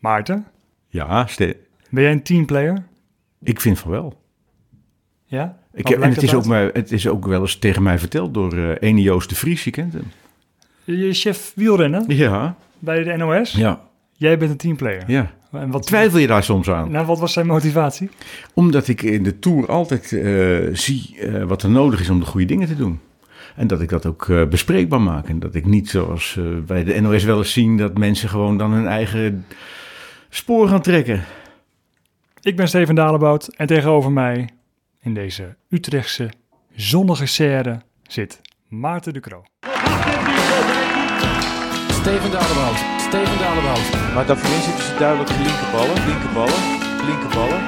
Maarten, Ja, ste- ben jij een teamplayer? ik vind van wel. Ja? Ik, Wat en het is, uit? ook mij, het is ook wel eens tegen mij verteld door eh ene Joost de Vries, je kent hem. Je chef wielrennen Ja, bij de NOS. ja, Jij bent een teamplayer. ja. En wat, Twijfel je daar soms aan? nou, wat was zijn motivatie? Omdat ik in de Tour altijd eh, zie eh, wat er nodig is om de goede dingen te doen. En dat ik dat ook bespreekbaar maak. En dat ik niet zoals bij de NOS wel eens zien... dat mensen gewoon dan hun eigen spoor gaan trekken. Ik ben Steven Dalebout en tegenover mij in deze Utrechtse zonnige serre zit Maarten de Croo. Steven Dalebout. Steven Dalebout. Maar daarvoor zitten ze duidelijk linkerballen, linkerballen, linkerballen.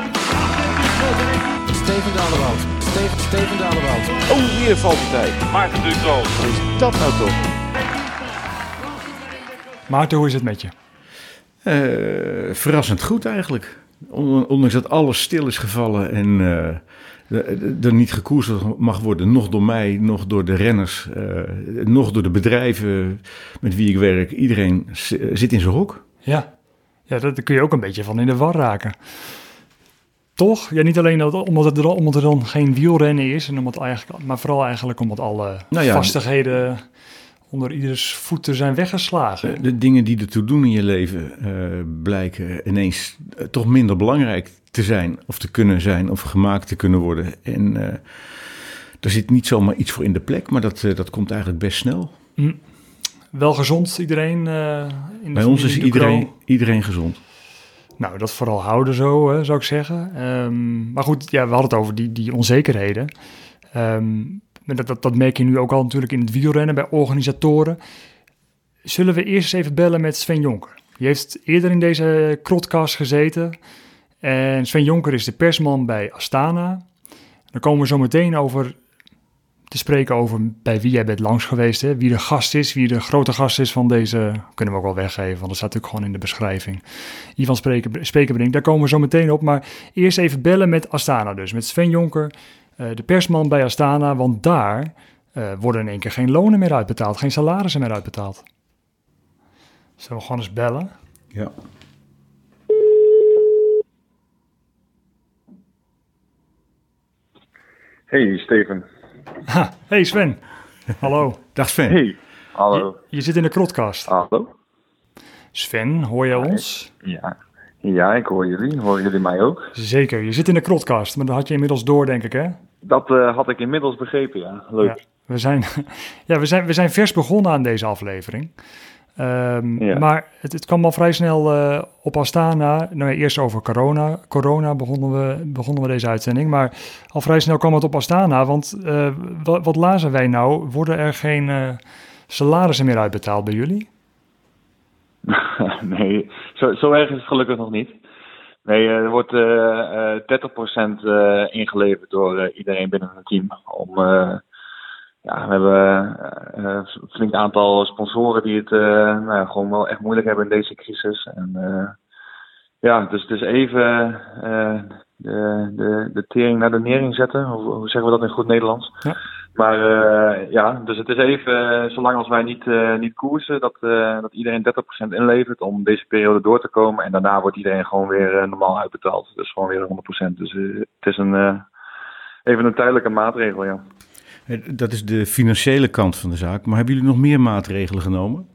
Steven Dalebout. Steven, Steven Dalebout. Oh, weer valt de tijd. Maarten Ducro. Wat is dat nou toch? Maarten, hoe is het met je? Eh, verrassend goed eigenlijk. On- Ondanks dat alles stil is gevallen en eh, er- niet gekoerst mag worden, nog door mij, nog door de renners, eh, nog door de bedrijven met wie ik werk. Iedereen zit in zijn hok. Ja. ja, dat- daar kun je ook een beetje van in de war raken. Toch? Ja, niet alleen dat, omdat, het er, omdat er dan geen wielrennen is, en omdat eigenlijk, maar vooral eigenlijk omdat alle Nou ja, vastigheden onder ieders voeten zijn weggeslagen. De dingen die ertoe doen in je leven eh, blijken ineens eh, toch minder belangrijk te zijn, of te kunnen zijn, of gemaakt te kunnen worden. En eh er zit niet zomaar iets voor in de plek, maar dat, dat komt eigenlijk best snel. Wel gezond, iedereen? in de Bij ons is iedereen, iedereen gezond. Nou, dat vooral houden zo, hè, zou ik zeggen. Ehm, maar goed, ja, we hadden het over die, die onzekerheden. Ehm, dat, dat, merk je nu ook al natuurlijk in het wielrennen bij organisatoren. Zullen we eerst eens even bellen met Sven Jonker? Die heeft eerder in deze krotcast gezeten. En Sven Jonker is de persman bij Astana. Dan komen we zo meteen over te spreken over bij wie jij bent langs geweest. Hè? Wie de gast is, wie de grote gast is van deze... Kunnen we ook wel weggeven, want dat staat natuurlijk gewoon in de beschrijving. Ivan Spreker- Spekerbrink, daar komen we zo meteen op. Maar eerst even bellen met Astana dus. Met Sven Jonker, de persman bij Astana. Want daar eh, worden in één keer geen lonen meer uitbetaald. Geen salarissen meer uitbetaald. Zullen we gewoon eens bellen? Ja. Hey Steven. Ha, hey Sven. Hallo. Dag Sven. Hey. Hallo. Je, je zit in de krotkast. Hallo. Sven, hoor je ons? Ja. Ja, ik hoor jullie. Horen jullie mij ook? Zeker, je zit in de krotkast. Maar dat had je inmiddels door, denk ik, hè? Dat eh, had ik inmiddels begrepen, ja. Leuk. Ja, we zijn, ja, we zijn, we zijn vers begonnen aan deze aflevering. Ehm, Ja. Maar het, het kwam al vrij snel eh, op Astana. Nou, ja, eerst over corona. Corona begonnen we, begonnen we deze uitzending. Maar al vrij snel kwam het op Astana. Want eh, wat, wat lazen wij nou? Worden er geen salarissen meer uitbetaald bij jullie? nee, zo, zo erg is het gelukkig nog niet. Nee, eh, er wordt eh, eh 30% eh, ingeleverd door iedereen binnen het team. Om, ja, we hebben een flink aantal sponsoren die het nou gewoon wel echt moeilijk hebben in deze crisis. En ja, dus is even de, de, de tering naar de nering zetten. Hoe, hoe zeggen we dat in goed Nederlands? Ja. Maar eh, ja, dus het is even, eh, zolang als wij niet, eh, niet koersen, dat, dat iedereen 30% inlevert om deze periode door te komen. En daarna wordt iedereen gewoon weer normaal uitbetaald. Dus gewoon weer 100%. Dus het is een, even een tijdelijke maatregel, ja. Dat is de financiële kant van de zaak. Maar hebben jullie nog meer maatregelen genomen?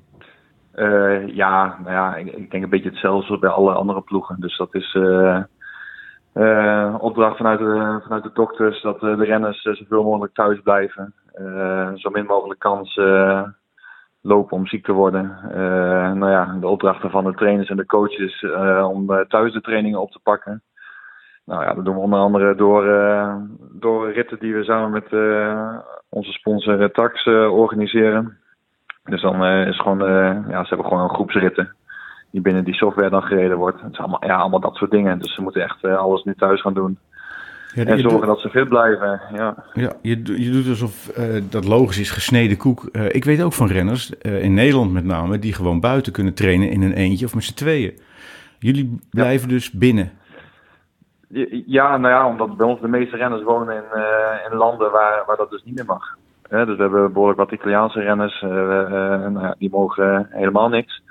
Ja, nou ja, ik, ik denk een beetje hetzelfde als bij alle andere ploegen. Dus dat is eh, opdracht vanuit de, vanuit de dokters dat eh, de renners eh, zoveel mogelijk thuis blijven. Zo min mogelijk kans lopen om ziek te worden. Nou ja, de opdrachten van de trainers en de coaches om thuis de trainingen op te pakken. Nou ja, dat doen we onder andere door, door ritten die we samen met onze sponsor Tax organiseren. Dus dan is gewoon, ja, ze hebben gewoon groepsritten die binnen die software dan gereden wordt. Het is allemaal, ja, allemaal dat soort dingen. Dus ze moeten echt eh, alles nu thuis gaan doen. Ja, En zorgen doet, dat ze fit blijven. Ja. ja, je, doet- je doet alsof eh, dat logisch is, gesneden koek. Eh, ik weet ook van renners, in Nederland met name, die gewoon buiten kunnen trainen in een eentje of met z'n tweeën. Jullie blijven dus binnen. ja, nou ja, omdat bij ons de meeste renners wonen in, in landen waar, waar dat dus niet meer mag. Dus we hebben behoorlijk wat Italiaanse renners, eh, nou ja, die mogen helemaal niks.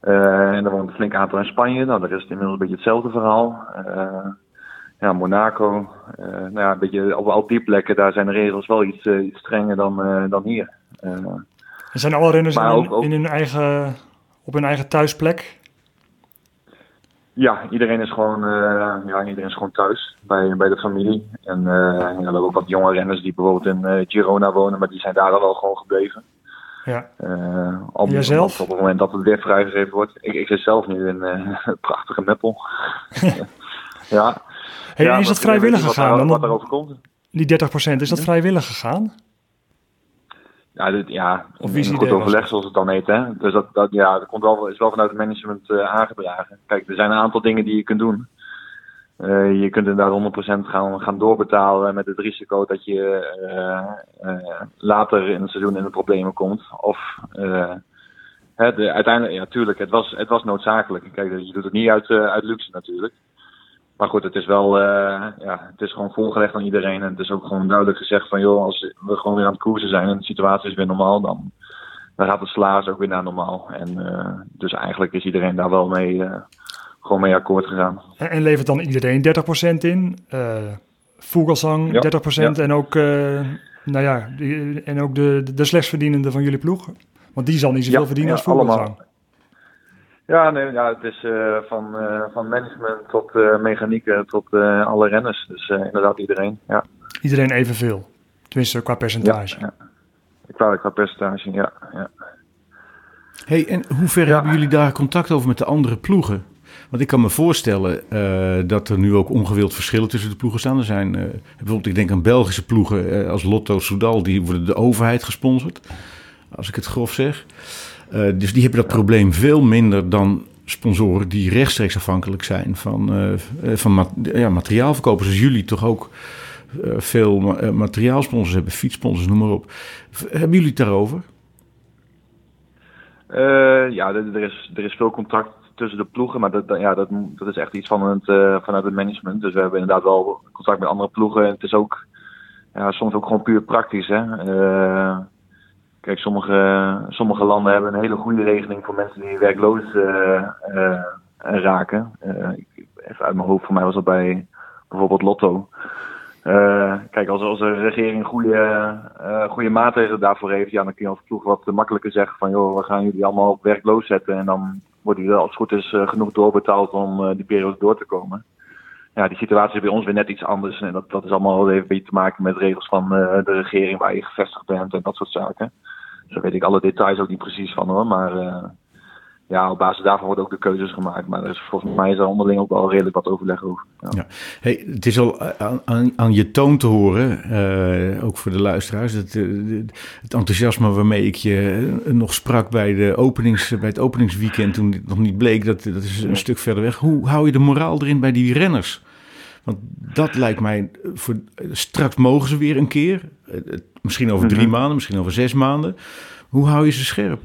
Eh, en er woont een flink aantal in Spanje. Nou, daar is het inmiddels een beetje hetzelfde verhaal. Eh, ja, Monaco. eh, nou ja, een beetje op al die plekken, daar zijn de regels wel iets, iets strenger dan, dan hier. Er zijn alle renners in, ook- ook- in hun eigen, op hun eigen thuisplek. ja, iedereen is gewoon, ja, iedereen is gewoon thuis bij, bij de familie. En eh, ja, we hebben ook wat jonge renners die bijvoorbeeld in Girona wonen, maar die zijn daar al wel gewoon gebleven. Ja. Eh, al jijzelf? Op het moment dat het weer vrijgegeven wordt. Ik, ik zit zelf nu in eh, het prachtige Meppel. ja. Hey, Ja, en is dat vrijwillig wat, gegaan? Wat, erover komt. Die 30%, is dat vrijwillig gegaan? Ja, dit, ja Of wie goed overleg zoals het dan heet. Hè? Dus dat, dat, ja, dat komt wel, is wel vanuit het management eh, aangedragen. Kijk, er zijn een aantal dingen die je kunt doen. Eh, je kunt inderdaad 100% gaan, gaan doorbetalen met het risico dat je eh, eh, later in het seizoen in de problemen komt. Of de, uiteindelijk, ja, tuurlijk, het was, het was noodzakelijk. Kijk, je doet het niet uit, uit luxe natuurlijk. Maar goed, het is wel, ja, het is gewoon voorgelegd aan iedereen. En het is ook gewoon duidelijk gezegd van, joh, als we gewoon weer aan het koersen zijn en de situatie is weer normaal, dan, dan gaat het salaris ook weer naar normaal. En dus eigenlijk is iedereen daar wel mee, gewoon mee akkoord gegaan. En, en levert dan iedereen 30% in? Eh Vogelsang Ja, 30% en ook, eh, nou ja, die- en ook de, de, de slechtverdienende van jullie ploeg? Want die zal niet zoveel Ja, verdienen ja, als Vogelsang. allemaal. Ja, nee, ja, het is eh, van, eh, van management tot eh mechanieken tot eh, alle renners. Dus inderdaad iedereen, ja. Iedereen evenveel. Tenminste, qua percentage. Ja, Qua, qua percentage, ja. ja. Hey, en hoe ver Ja. hebben jullie daar contact over met de andere ploegen? Want ik kan me voorstellen eh, dat er nu ook ongewild verschillen tussen de ploegen staan. Er zijn eh, bijvoorbeeld, ik denk aan Belgische ploegen eh, als Lotto Soudal, die worden de overheid gesponsord, als ik het grof zeg. Dus die hebben dat probleem veel minder dan sponsoren die rechtstreeks afhankelijk zijn van, van mat- ja, materiaalverkopers. Dus jullie toch ook veel ma- materiaalsponsors hebben, fietssponsors, noem maar op. Hebben jullie het daarover? Ja, er is, er is veel contact tussen de ploegen, maar dat, ja, dat, dat is echt iets van het, eh, vanuit het management. Dus we hebben inderdaad wel contact met andere ploegen. Het is ook ja, soms ook gewoon puur praktisch. Hè? Eh, kijk, sommige, sommige landen hebben een hele goede regeling voor mensen die werkloos eh, raken. Even uit mijn hoofd, voor mij was dat bij bijvoorbeeld Lotto. Kijk, als, als de regering goede, goede maatregelen daarvoor heeft, ja, dan kun je als ploeg wat makkelijker zeggen van joh, we gaan jullie allemaal op werkloos zetten en dan worden jullie als het goed is eh, genoeg doorbetaald om eh, die periode door te komen. Ja, die situatie is bij ons weer net iets anders en dat, dat is allemaal wel even beetje te maken met regels van eh, de regering waar je gevestigd bent en dat soort zaken. Daar weet ik alle details ook niet precies van hoor, maar ja, op basis daarvan worden ook de keuzes gemaakt. Maar er is, volgens mij is er onderling ook wel redelijk wat overleg over. Ja. Ja. Hey, het is al aan, aan, aan je toon te horen, eh, ook voor de luisteraars, het, eh, de- het enthousiasme waarmee ik je eh, nog sprak bij, de openings, bij het openingsweekend toen dit nog niet bleek, dat, dat is een stuk verder weg. Hoe hou je de moraal erin bij die renners? Want dat lijkt mij, voor, straks mogen ze weer een keer, eh, het- misschien over drie maanden, misschien over zes maanden. Hoe hou je ze scherp?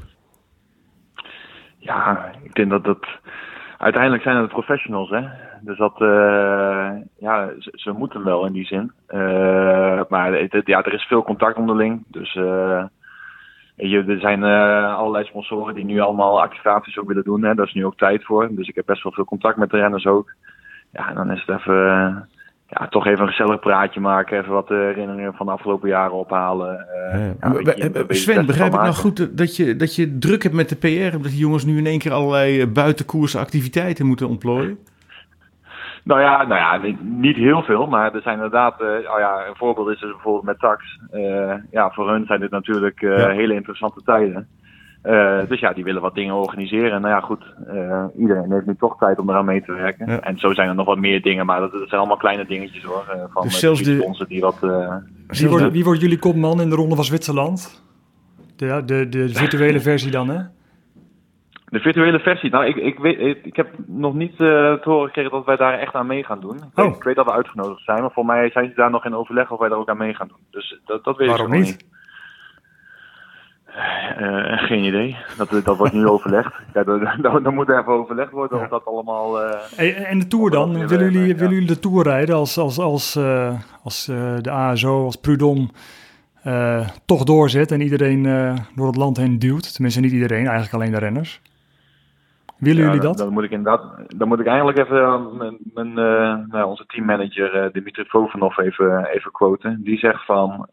Ja, ik denk dat dat. Uiteindelijk zijn het professionals, hè. Dus dat. eh, ja, ze, moeten wel in die zin. Eh, maar ja, er is veel contact onderling. Dus. weet je, er zijn allerlei sponsoren die nu allemaal activaties ook willen doen. Hè. Daar is nu ook tijd voor. Dus ik heb best wel veel contact met de renners ook. Ja, en dan is het even. Ja, toch even een gezellig praatje maken. Even wat eh, herinneringen van de afgelopen jaren ophalen. eh, Eh, ja, beetje Sven, begrijp ik nou goed dat je, dat je druk hebt met de PR, omdat die jongens nu in één keer allerlei buitenkoerse activiteiten moeten ontplooien? Nou ja, nou ja niet, niet heel veel, maar er zijn inderdaad, oh ja, een voorbeeld is er bijvoorbeeld met tax. Ja, voor hun zijn dit natuurlijk Ja. hele interessante tijden. Eh, dus ja, die willen wat dingen organiseren. Nou ja, goed, eh, iedereen heeft nu toch tijd om eraan mee te werken. Ja. En zo zijn er nog wat meer dingen, maar dat, dat zijn allemaal kleine dingetjes hoor. eh, van Dus zelfs de- sponsor die wat... eh, Wie wordt, wie wordt jullie kopman in de Ronde van Zwitserland? De, de, de virtuele versie dan, hè? De virtuele versie, nou ik, ik, weet, ik, ik heb nog niet eh, te horen gekregen dat wij daar echt aan mee gaan doen. Ik, weet, Oh. ik weet dat we uitgenodigd zijn, maar voor mij zijn ze daar nog in overleg of wij daar ook aan mee gaan doen. Dus dat, dat weet Waarom ik nog niet? Eh, geen idee. Dat, dat wordt nu overlegd. Ja, dat moet even overlegd worden of dat allemaal... eh, en de Tour dan? Willen jullie, ja. willen jullie de Tour rijden als, als, als, eh, als eh, de ASO, als Prudom eh, toch doorzet en iedereen eh, door het land heen duwt? Tenminste, niet iedereen, eigenlijk alleen de renners. Willen Ja, jullie dat? Dan moet ik inderdaad, dan moet ik eigenlijk even eh, mijn, mijn, eh, nou, onze teammanager eh, Dimitri Vovanov even, even quoten. Die zegt van,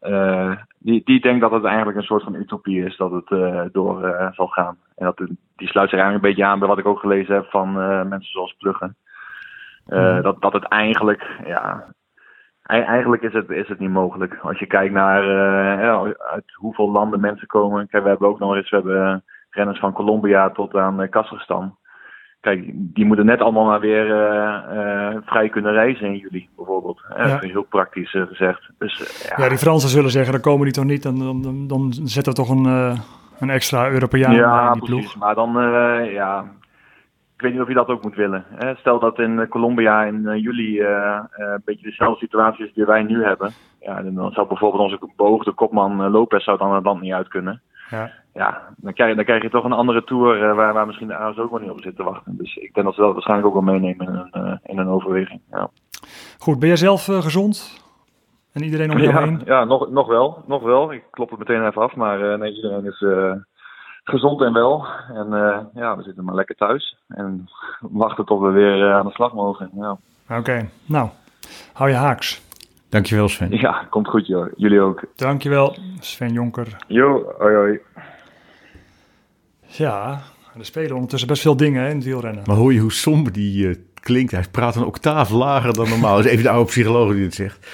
die, die denkt dat het eigenlijk een soort van utopie is dat het door zal gaan. En dat, die sluit zich eigenlijk een beetje aan bij wat ik ook gelezen heb van mensen zoals Pluggen. Mhm. dat, dat het eigenlijk, ja, ei- eigenlijk is het, is het niet mogelijk. Als je kijkt naar uit hoeveel landen mensen komen. Kijk, we hebben ook nog eens, we hebben renners van Colombia tot aan eh, Kazachstan. Kijk, die moeten net allemaal maar weer eh, eh, vrij kunnen reizen in juli, bijvoorbeeld. Ja. even Heel praktisch gezegd. Dus ja, Ja, die Fransen zullen zeggen, dan komen die toch niet. Dan, dan, dan, dan zetten we toch een, een extra Europeaan ja, in die precies. ploeg. Maar dan, ja, ik weet niet of je dat ook moet willen. Stel dat in Colombia in juli een beetje dezelfde situatie is die wij nu hebben. Ja, dan zou bijvoorbeeld onze beoogde kopman Lopez zou dan het land niet uit kunnen. Ja. Ja, dan krijg, je- dan krijg je toch een andere tour eh, waar, waar misschien de AS ook wel niet op zit te wachten. Dus ik denk dat ze dat waarschijnlijk ook wel meenemen in een, eh, in een overweging. Ja. Goed, ben jij zelf eh, gezond? En iedereen om jou Ja, heen? ja nog, nog wel. Nog wel. Ik klop het meteen even af. Maar eh, nee, iedereen is eh, gezond en wel. En eh, ja, we zitten maar lekker thuis. En wachten tot we weer aan de slag mogen. Ja, Oké, nou, hou je haaks. Dankjewel Sven. ja komt goed joh. Jullie ook. Dankjewel, Sven Jonker. Jo, hoi hoi. Ja, er spelen ondertussen best veel dingen hè, in het wielrennen. Maar hoor je hoe somber die eh, klinkt? Hij praat een octaaf lager dan normaal. Dat is even de oude psycholoog die het zegt.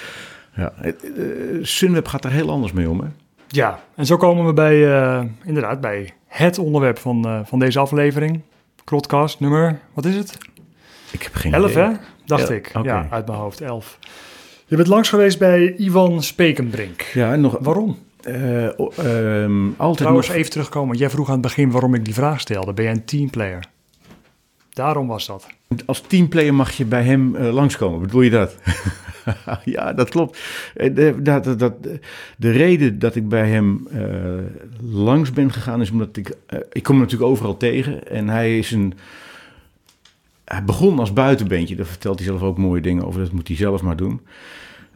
Ja, het, eh, Sunweb gaat er heel anders mee om, hè? Ja, en zo komen we bij, eh, inderdaad, bij het onderwerp van, eh, van deze aflevering. Krotcast nummer, wat is het? Ik heb geen 11 idee. hè? Dacht ik. Ja, uit mijn hoofd, 11. Je bent langs geweest bij Ivan Spekenbrink. Ja, en nog... Waarom? Ehm, altijd Trouwens, nog... even terugkomen. Jij vroeg aan het begin waarom ik die vraag stelde. Ben jij een teamplayer? Daarom was dat. Als teamplayer mag je bij hem eh, langskomen. Bedoel je dat? ja, dat klopt. Eh, De, dat, dat, dat- de reden dat ik bij hem langs ben gegaan is omdat ik... ik kom hem natuurlijk overal tegen. En hij is een... Hij begon als buitenbeentje. Daar vertelt hij zelf ook mooie dingen over. Dat moet hij zelf maar doen.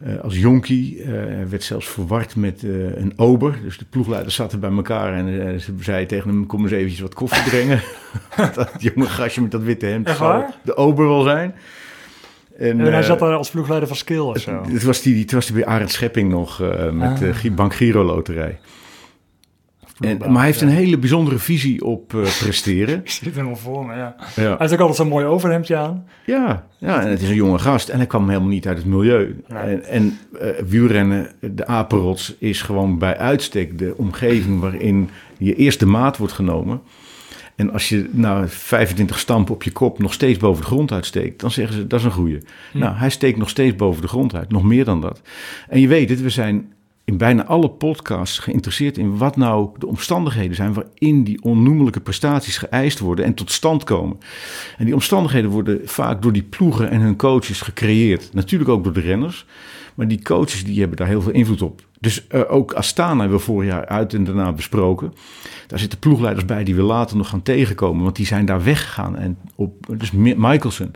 Eh, als jonkie eh, werd zelfs verward met eh, een ober. Dus de ploegleiders zaten bij elkaar en ze zei tegen hem... kom eens eventjes wat koffie brengen. dat jonge gastje met dat witte hemd zou de ober wel zijn. En, En hij zat daar als ploegleider van Skill of zo. het was die, het was die bij Arend Schepping nog met de Ah. Bank Giro Loterij. En, maar hij heeft een hele bijzondere visie op eh, presteren. Ik zit helemaal voor me, ja. Ja. Hij heeft ook altijd zo'n mooi overhemdje aan. Ja, ja, en het is een jonge gast. En hij kwam helemaal niet uit het milieu. Nee. En, en eh, wielrennen, de apenrots, is gewoon bij uitstek de omgeving waarin je eerst de maat wordt genomen. En als je na 25 stampen op je kop nog steeds boven de grond uitsteekt, dan zeggen ze dat is een goeie. Nou, hij steekt nog steeds boven de grond uit, nog meer dan dat. En je weet het, we zijn in bijna alle podcasts geïnteresseerd in wat nou de omstandigheden zijn waarin die onnoemelijke prestaties geëist worden en tot stand komen. En die omstandigheden worden vaak door die ploegen en hun coaches gecreëerd. Natuurlijk ook door de renners, maar die coaches die hebben daar heel veel invloed op. Dus eh, ook Astana hebben we vorig jaar uit en daarna besproken. Daar zitten ploegleiders bij die we later nog gaan tegenkomen, want die zijn daar weggegaan. En op, dus Mi- Michelson,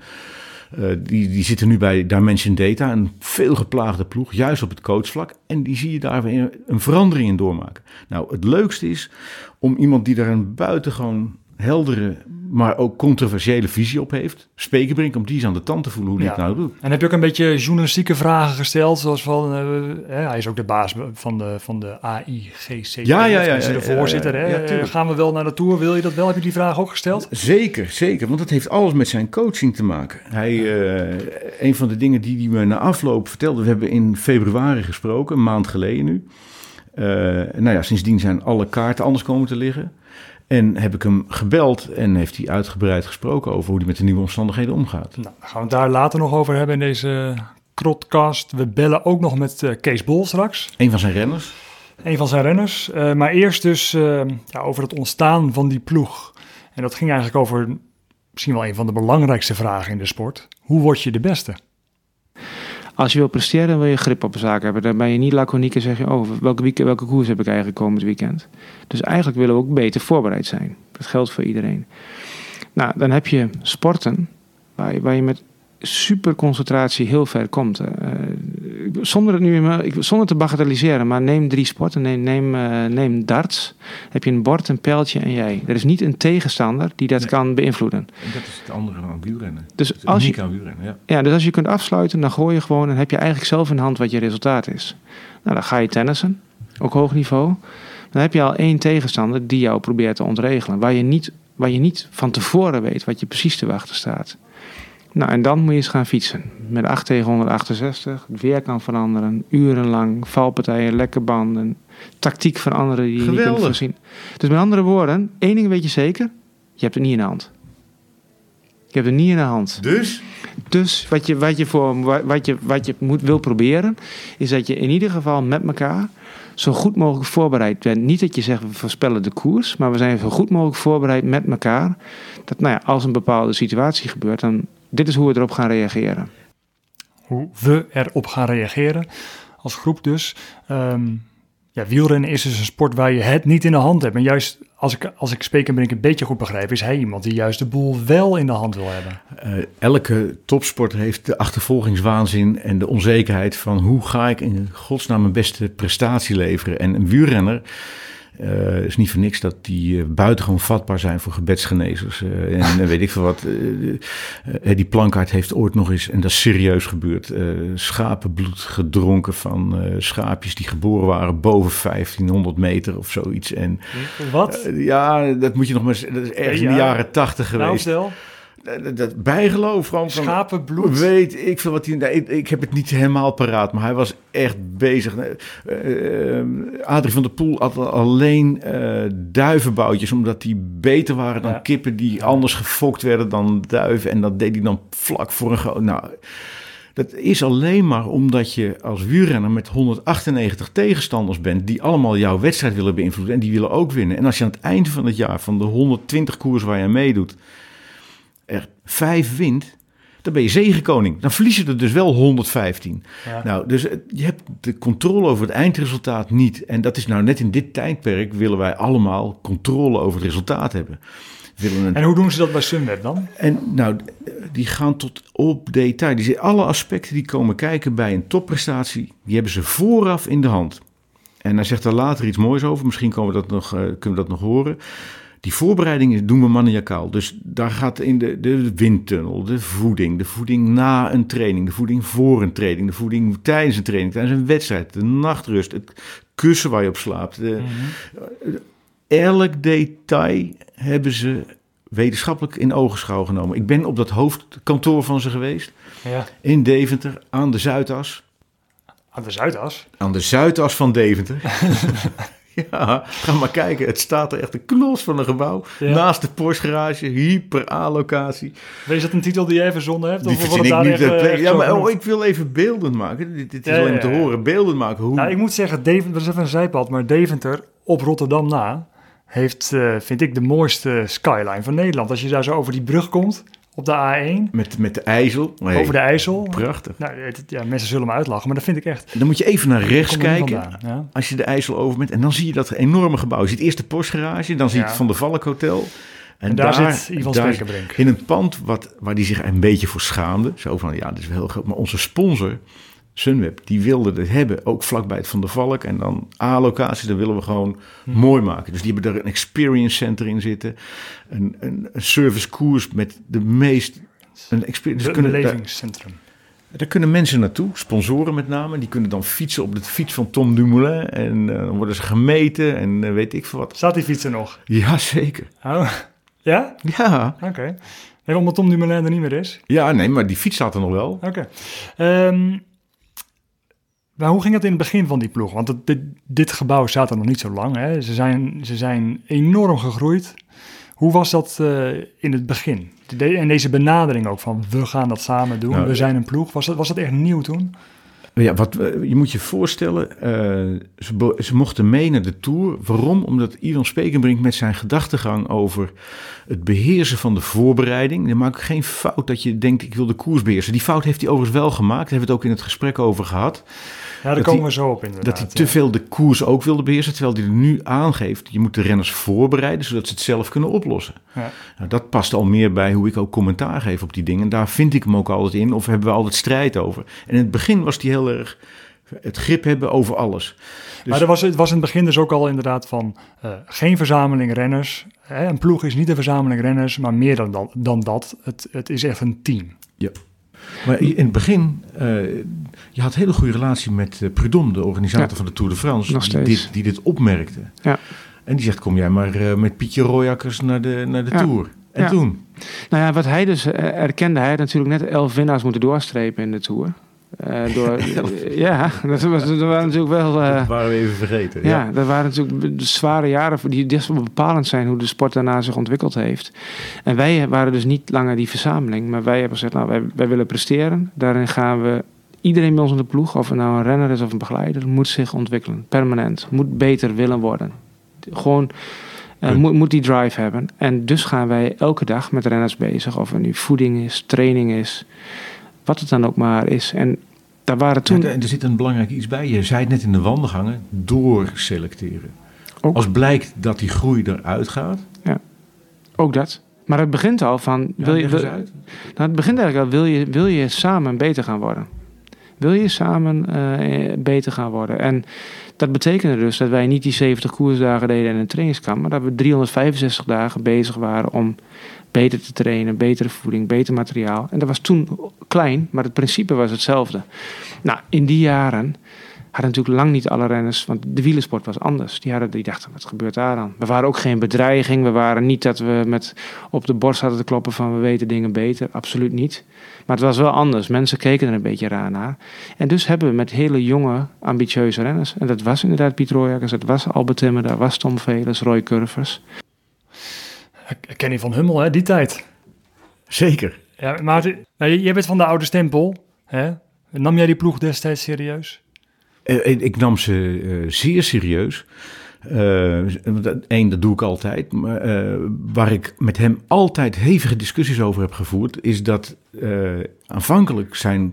eh, die, die zitten nu bij Dimension Data, een veel geplaagde ploeg, juist op het coachvlak. En die zie je daar weer een verandering in doormaken. Nou, het leukste is om iemand die daar een buitengewoon heldere, maar ook controversiële visie op heeft, Spekerbrink, om die eens aan de tand te voelen hoe die Ja. het nou doet. En heb je ook een beetje journalistieke vragen gesteld? Zoals van, eh, hij is ook de baas van de, van de AIGC. Ja, ja, ja, Is de voorzitter. hè? Eh, Gaan we wel naar de Tour? Wil je dat wel? Heb je die vraag ook gesteld? Zeker, zeker. Want het heeft alles met zijn coaching te maken. Hij, eh, een van de dingen die hij me na afloop vertelde... we hebben in februari gesproken, een maand geleden nu. Nou ja, sindsdien zijn alle kaarten anders komen te liggen. En heb ik hem gebeld en heeft hij uitgebreid gesproken... over hoe hij met de nieuwe omstandigheden omgaat. Nou, gaan we het daar later nog over hebben in deze Krotcast. We bellen ook nog met eh, Kees Bol straks. Een van zijn renners. Een van zijn renners. Eh, maar eerst dus eh, ja, over het ontstaan van die ploeg. En dat ging eigenlijk over misschien wel een van de belangrijkste vragen in de sport. Hoe word je de beste? Als je wil presteren, wil je grip op de zaak hebben. Dan ben je niet laconiek en zeg je, oh, welke, week, welke koers heb ik eigenlijk komend weekend? Dus eigenlijk willen we ook beter voorbereid zijn. Dat geldt voor iedereen. Nou, dan heb je sporten waar waar je met super concentratie heel ver komt. Eh, zonder, het nu, ik, zonder te bagatelliseren, maar neem drie sporten. Neem, neem, eh, neem darts. Heb je een bord, een pijltje en jij. Er is niet een tegenstander die dat Nee. kan beïnvloeden. En dat is het andere aan wielrennen. Dus als je, aan wielrennen, ja. ja, dus als je kunt afsluiten, dan gooi je gewoon. Dan heb je eigenlijk zelf in hand wat je resultaat is. Nou, dan ga je tennissen, ook hoog niveau. Dan heb je al één tegenstander die jou probeert te ontregelen. Waar je niet, waar je niet van tevoren weet wat je precies te wachten staat. Nou, en dan moet je eens gaan fietsen. Met 8 tegen 168. Het weer kan veranderen. Urenlang. Valpartijen, lekke banden. Tactiek veranderen die je niet kunt Geweldig. voorzien. Dus met andere woorden, één ding weet je zeker. Je hebt het niet in de hand. Je hebt het niet in de hand. Dus? Dus wat je, wat je, voor, wat je, wat je moet, wil proberen, is dat je in ieder geval met elkaar zo goed mogelijk voorbereid bent. Niet dat je zegt we voorspellen de koers, maar we zijn zo goed mogelijk voorbereid met elkaar. Dat nou ja, als een bepaalde situatie gebeurt, dan dit is hoe we erop gaan reageren. Hoe we erop gaan reageren als groep dus. Ehm, ja, wielrennen is dus een sport waar je het niet in de hand hebt. En juist als ik, als ik Spekenbrink een beetje goed begrijp, is hij iemand die juist de boel wel in de hand wil hebben. Eh, elke topsporter heeft de achtervolgingswaanzin en de onzekerheid van hoe ga ik in godsnaam mijn beste prestatie leveren. En een wielrenner eh, is niet voor niks dat die eh, buitengewoon vatbaar zijn voor gebedsgenezers. eh, en weet ik veel wat. die plankaart heeft ooit nog eens, en dat is serieus gebeurd, schapenbloed gedronken van schaapjes die geboren waren boven 1500 meter of zoiets. En Wat? ja, dat moet je nog maar. Dat is ergens in de Ja. jaren tachtig nou, geweest. stel, Dat, dat bijgeloof gewoon van... schapenbloed. Weet ik veel wat hij... nee, ik, ik heb het niet helemaal paraat, maar hij was echt bezig. Eh, eh, Adrie van der Poel had al- alleen eh, duivenboutjes, omdat die beter waren dan Ja. kippen die anders gefokt werden dan duiven. En dat deed hij dan vlak voor een... gro- Nou, dat is alleen maar omdat je als wielrenner met 198 tegenstanders bent... die allemaal jouw wedstrijd willen beïnvloeden en die willen ook winnen. En als je aan het einde van het jaar van de 120 koers waar je meedoet... vijf wint, dan ben je zegenkoning. Dan verlies je er dus wel 115. Ja. Nou, dus eh, je hebt de controle over het eindresultaat niet. En dat is nou net in dit tijdperk willen wij allemaal controle over het resultaat hebben. Een En hoe doen ze dat bij Sunweb dan? en nou, die gaan tot op detail. Die zien alle aspecten die komen kijken bij een topprestatie, die hebben ze vooraf in de hand. En hij zegt daar later iets moois over. Misschien komen we dat nog, eh, kunnen we dat nog horen. Die voorbereidingen doen we maniacaal. Dus daar gaat in de, de windtunnel, de voeding, de voeding na een training, de voeding voor een training, de voeding tijdens een training, tijdens een wedstrijd, de nachtrust, het kussen waar je op slaapt. De, elk detail hebben ze wetenschappelijk in ogenschouw genomen. Ik ben op dat hoofdkantoor van ze geweest, Ja. in Deventer, aan de Zuidas. Aan de Zuidas. Aan de Zuidas van Deventer. ja, ga maar kijken. Het staat er echt een knos van een gebouw. Ja. Naast de Porsche garage, hyper A-locatie. Wees dat een titel die jij verzonnen hebt? Die Of verzin ik daar niet. echt, eh, echt ja, maar oh, ik wil even beeldend maken. Dit, dit is Ja, alleen ja, te horen. Beeldend maken. Hoe... Nou, ik moet zeggen, Deventer, dat is even een zijpad, maar Deventer op Rotterdam na heeft, eh, vind ik, de mooiste skyline van Nederland. Als je daar zo over die brug komt, op de A1, met, met de IJssel. Over de IJssel. Prachtig. Nou, het- ja, mensen zullen me uitlachen, maar dat vind ik echt. Dan moet je even naar rechts kijken. vandaan, ja. Als je de IJssel over bent. En dan zie je dat enorme gebouw. Je ziet eerst de Porsche garage. Dan zie je Ja. het Van der Valk Hotel. En daar, zit Ivan daar- Spekerbrink. In een pand wat, waar die zich een beetje voor schaamde. Zo van, ja, dit is wel heel groot. Maar onze sponsor, Sunweb, die wilde het hebben. Ook vlakbij het Van der Valk. En dan A-locatie, dat willen we gewoon mooi maken. Dus die hebben daar een experience center in zitten. Een, een, een service koers met de meest... Een experience, dus kunnen, daar, belevingscentrum. daar kunnen mensen naartoe, sponsoren met name. Die kunnen dan fietsen op de fiets van Tom Dumoulin. En eh, dan worden ze gemeten en eh, weet ik veel wat. Staat die fiets er nog? Ja, zeker. Oh, ja? Ja, Oké. Nee, omdat Tom Dumoulin er niet meer is. ja nee, maar die fiets staat er nog wel. Oké. Ehm, maar hoe ging het in het begin van die ploeg? Want het- dit, dit gebouw staat er nog niet zo lang. Hè? Ze, zijn, ze zijn enorm gegroeid. Hoe was dat eh, in het begin? De- en deze benadering ook van we gaan dat samen doen. Nou, we zijn een ploeg. Was dat, was dat echt nieuw toen? Ja, wat, eh, je moet je voorstellen, eh, ze mochten mee naar de Tour. Waarom? Omdat Ivan Spekenbrink met zijn gedachtegang over het beheersen van de voorbereiding... dan maak ik geen fout dat je denkt, ik wil de koers beheersen. Die fout heeft hij overigens wel gemaakt. Daar hebben we het ook in het gesprek over gehad. Ja, daar Dat komen we zo op inderdaad. Dat hij te ja. veel de koers ook wilde beheersen. Terwijl hij er nu aangeeft, je moet de renners voorbereiden... zodat ze het zelf kunnen oplossen. Ja. Nou, dat past al meer bij hoe ik ook commentaar geef op die dingen. Daar vind ik hem ook altijd in, of hebben we altijd strijd over. En in het begin was hij heel erg het grip hebben over alles. Dus- maar er was, het was in het begin dus ook al inderdaad van eh, geen verzameling renners. Hè? Een ploeg is niet een verzameling renners, maar meer dan, dan, dan dat. Het, het is echt een team. Maar in het begin, eh, je had een hele goede relatie met eh, Prudhomme, de organisator Ja. van de Tour de France, die dit, die dit opmerkte. Ja. En die zegt, kom jij maar eh, met Pietje Royakkers naar de, naar de Ja. Tour. En toen? Nou ja, wat hij dus erkende, hij had natuurlijk net elf winnaars moeten doorstrepen in de Tour. Eh, door, ja, dat, was, dat waren natuurlijk wel... eh, dat waren we even vergeten. ja, dat waren natuurlijk de zware jaren die best wel bepalend zijn hoe de sport daarna zich ontwikkeld heeft. En wij waren dus niet langer die verzameling, maar wij hebben gezegd, nou, wij, wij willen presteren. Daarin gaan we, iedereen bij ons in de ploeg, of het nou een renner is of een begeleider, moet zich ontwikkelen, permanent. Moet beter willen worden. Gewoon, eh, moet, moet die drive hebben. En dus gaan wij elke dag met renners bezig, of het nu voeding is, training is, wat het dan ook maar is. En daar waren toen... Ja, en er zit een belangrijk iets bij. Je zei het net in de wandelgangen, doorselecteren. Ook. Als blijkt dat die groei eruit gaat, Ook dat. Maar het begint al van. Wil je, wil, nou, het begint eigenlijk al. Wil je, wil je samen beter gaan worden? Wil je samen eh, beter gaan worden? En dat betekende dus dat wij niet die 70 koersdagen deden in een trainingskamp, maar dat we 365 dagen bezig waren om beter te trainen, betere voeding, beter materiaal. En dat was toen klein, maar het principe was hetzelfde. Nou, in die jaren hadden natuurlijk lang niet alle renners, want de wielersport was anders. Die, hadden, die dachten, wat gebeurt daar dan? We waren ook geen bedreiging. We waren niet dat we met op de borst hadden te kloppen van we weten dingen beter. Absoluut niet. Maar het was wel anders. Mensen keken er een beetje raar naar. En dus hebben we met hele jonge, ambitieuze renners. En dat was inderdaad Piet dat was Albert Timmer, dat was Tom Velers, Roy Curvers. Kenny van Hummel, hè, die tijd. Zeker. Ja, maar nou, jij bent van de oude stempel. Hè? Nam jij die ploeg destijds serieus? Eh, ik- ik nam ze eh, zeer serieus. Eén, dat doe ik altijd. Maar eh, waar ik met hem altijd hevige discussies over heb gevoerd, is dat eh, aanvankelijk zijn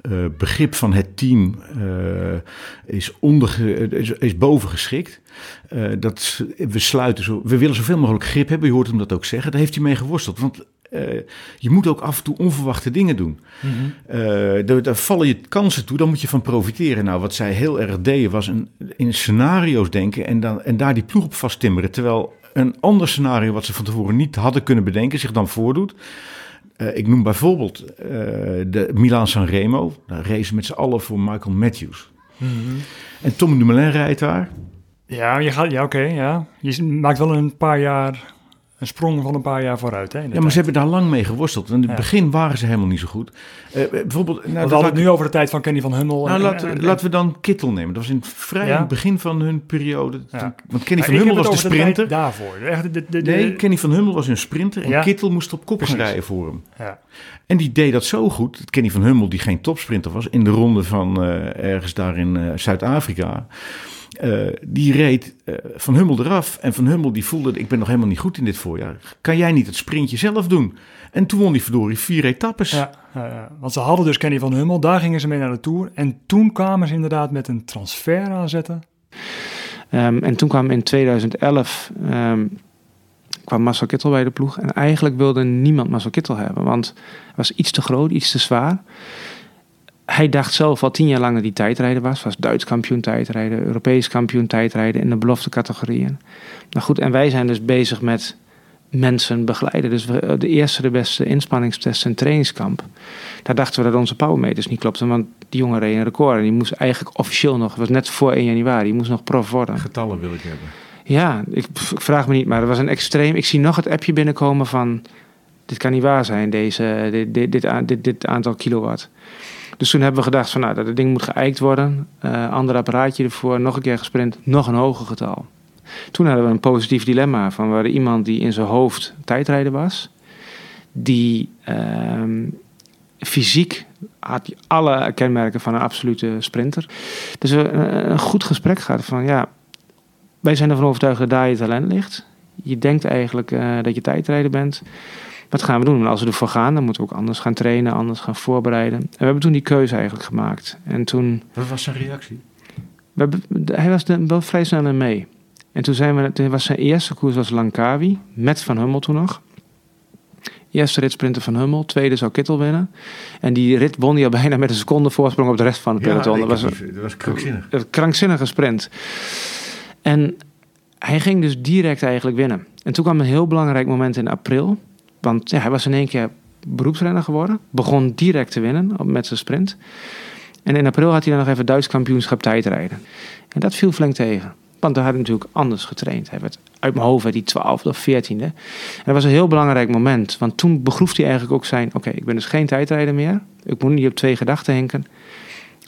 eh, begrip van het team eh, is, onderge, is, is bovengeschikt. Eh, dat we sluiten zo, we willen zoveel mogelijk grip hebben. Je hoort hem dat ook zeggen. Daar heeft hij mee geworsteld. Want eh, je moet ook af en toe onverwachte dingen doen. Eh, daar, daar vallen je kansen toe, dan moet je van profiteren. Nou, wat zij heel erg deden was een, in scenario's denken en, dan, en daar die ploeg op vasttimmeren. Terwijl een ander scenario wat ze van tevoren niet hadden kunnen bedenken zich dan voordoet. Eh, ik noem bijvoorbeeld de Milaan-San Remo. Daar racen met z'n allen voor Michael Matthews. En Tom Dumoulin rijdt daar. Ja, je gaat, ja oké, ja. Je maakt wel een paar jaar, een sprong van een paar jaar vooruit. Hè, Ja, maar ze hebben daar lang mee geworsteld. In het Ja. begin waren ze helemaal niet zo goed. Eh, bijvoorbeeld, nou, we hadden het nu over de tijd van Kenny van Hummel. Nou, en- laten, en- en- laten we dan Kittel nemen. Dat was in het vrij Ja. begin van hun periode. Ja. Want Kenny van Hummel was de sprinter. daarvoor. De, de, de, Nee, Kenny van Hummel was een sprinter en. Kittel moest op kop gaan rijden voor hem. ja. En die deed dat zo goed, dat Kenny van Hummel, die geen topsprinter was, in de ronde van eh, ergens daar in eh, Zuid-Afrika. Eh, die reed eh, Van Hummel eraf. En Van Hummel die voelde, ik ben nog helemaal niet goed in dit voorjaar. Kan jij niet het sprintje zelf doen? En toen won hij verdorie vier etappes. Ja, want ze hadden dus Kenny van Hummel, daar gingen ze mee naar de Tour. En toen kwamen ze inderdaad met een transfer aanzetten. Ehm, en toen kwam in 2011 ehm, kwam Marcel Kittel bij de ploeg. En eigenlijk wilde niemand Marcel Kittel hebben, want hij was iets te groot, iets te zwaar. Hij dacht zelf al tien jaar lang dat hij tijdrijder was. Was Duits kampioen tijdrijden, Europees kampioen tijdrijden in de belofte categorieën. Nou goed, en wij zijn dus bezig met mensen begeleiden. Dus we, de eerste, de beste inspanningstest en trainingskamp. Daar dachten we dat onze powermeters niet klopten, want die jongen reed een record. En die moest eigenlijk officieel nog, het was net voor 1 januari, die moest nog prof worden. Getallen wil ik hebben. Ja, ik, ik vraag me niet, maar het was een extreem. Ik zie nog het appje binnenkomen van. Dit kan niet waar zijn, deze, dit, dit, dit, dit aantal kilowatt. Dus toen hebben we gedacht van nou, dat ding moet geëikt worden. Eh ander apparaatje ervoor, nog een keer gesprint, nog een hoger getal. Toen hadden we een positief dilemma van hadden iemand die in zijn hoofd tijdrijder was. Die ehm, fysiek had alle kenmerken van een absolute sprinter. Dus we een, een goed gesprek gehad van ja, wij zijn ervan overtuigd dat daar je talent ligt. Je denkt eigenlijk eh, dat je tijdrijder bent. Wat gaan we doen? En als we ervoor gaan, dan moeten we ook anders gaan trainen, anders gaan voorbereiden. En we hebben toen die keuze eigenlijk gemaakt. En toen, Wat was zijn reactie? we hij was er wel vrij snel in mee. En toen zijn we, toen was zijn eerste koers was Langkawi, met Van Hummel toen nog. Eerste ritsprinter van Hummel, tweede zou Kittel winnen. En die rit won hij al bijna met een seconde voorsprong op de rest van het peloton. dat, was, dat was krankzinnig. een krankzinnige sprint. En hij ging dus direct eigenlijk winnen. En toen kwam een heel belangrijk moment in april. Want ja, hij was in één keer beroepsrenner geworden. Begon direct te winnen met zijn sprint. En in april had hij dan nog even Duits kampioenschap tijdrijden. En dat viel flink tegen. Want daar had hij natuurlijk anders getraind. Hij werd uit mijn hoofd hij 12e of 14e. En dat was een heel belangrijk moment. Want toen begroef hij eigenlijk ook zijn... Oké, ik ben dus geen tijdrijder meer. Ik moet niet op twee gedachten henken.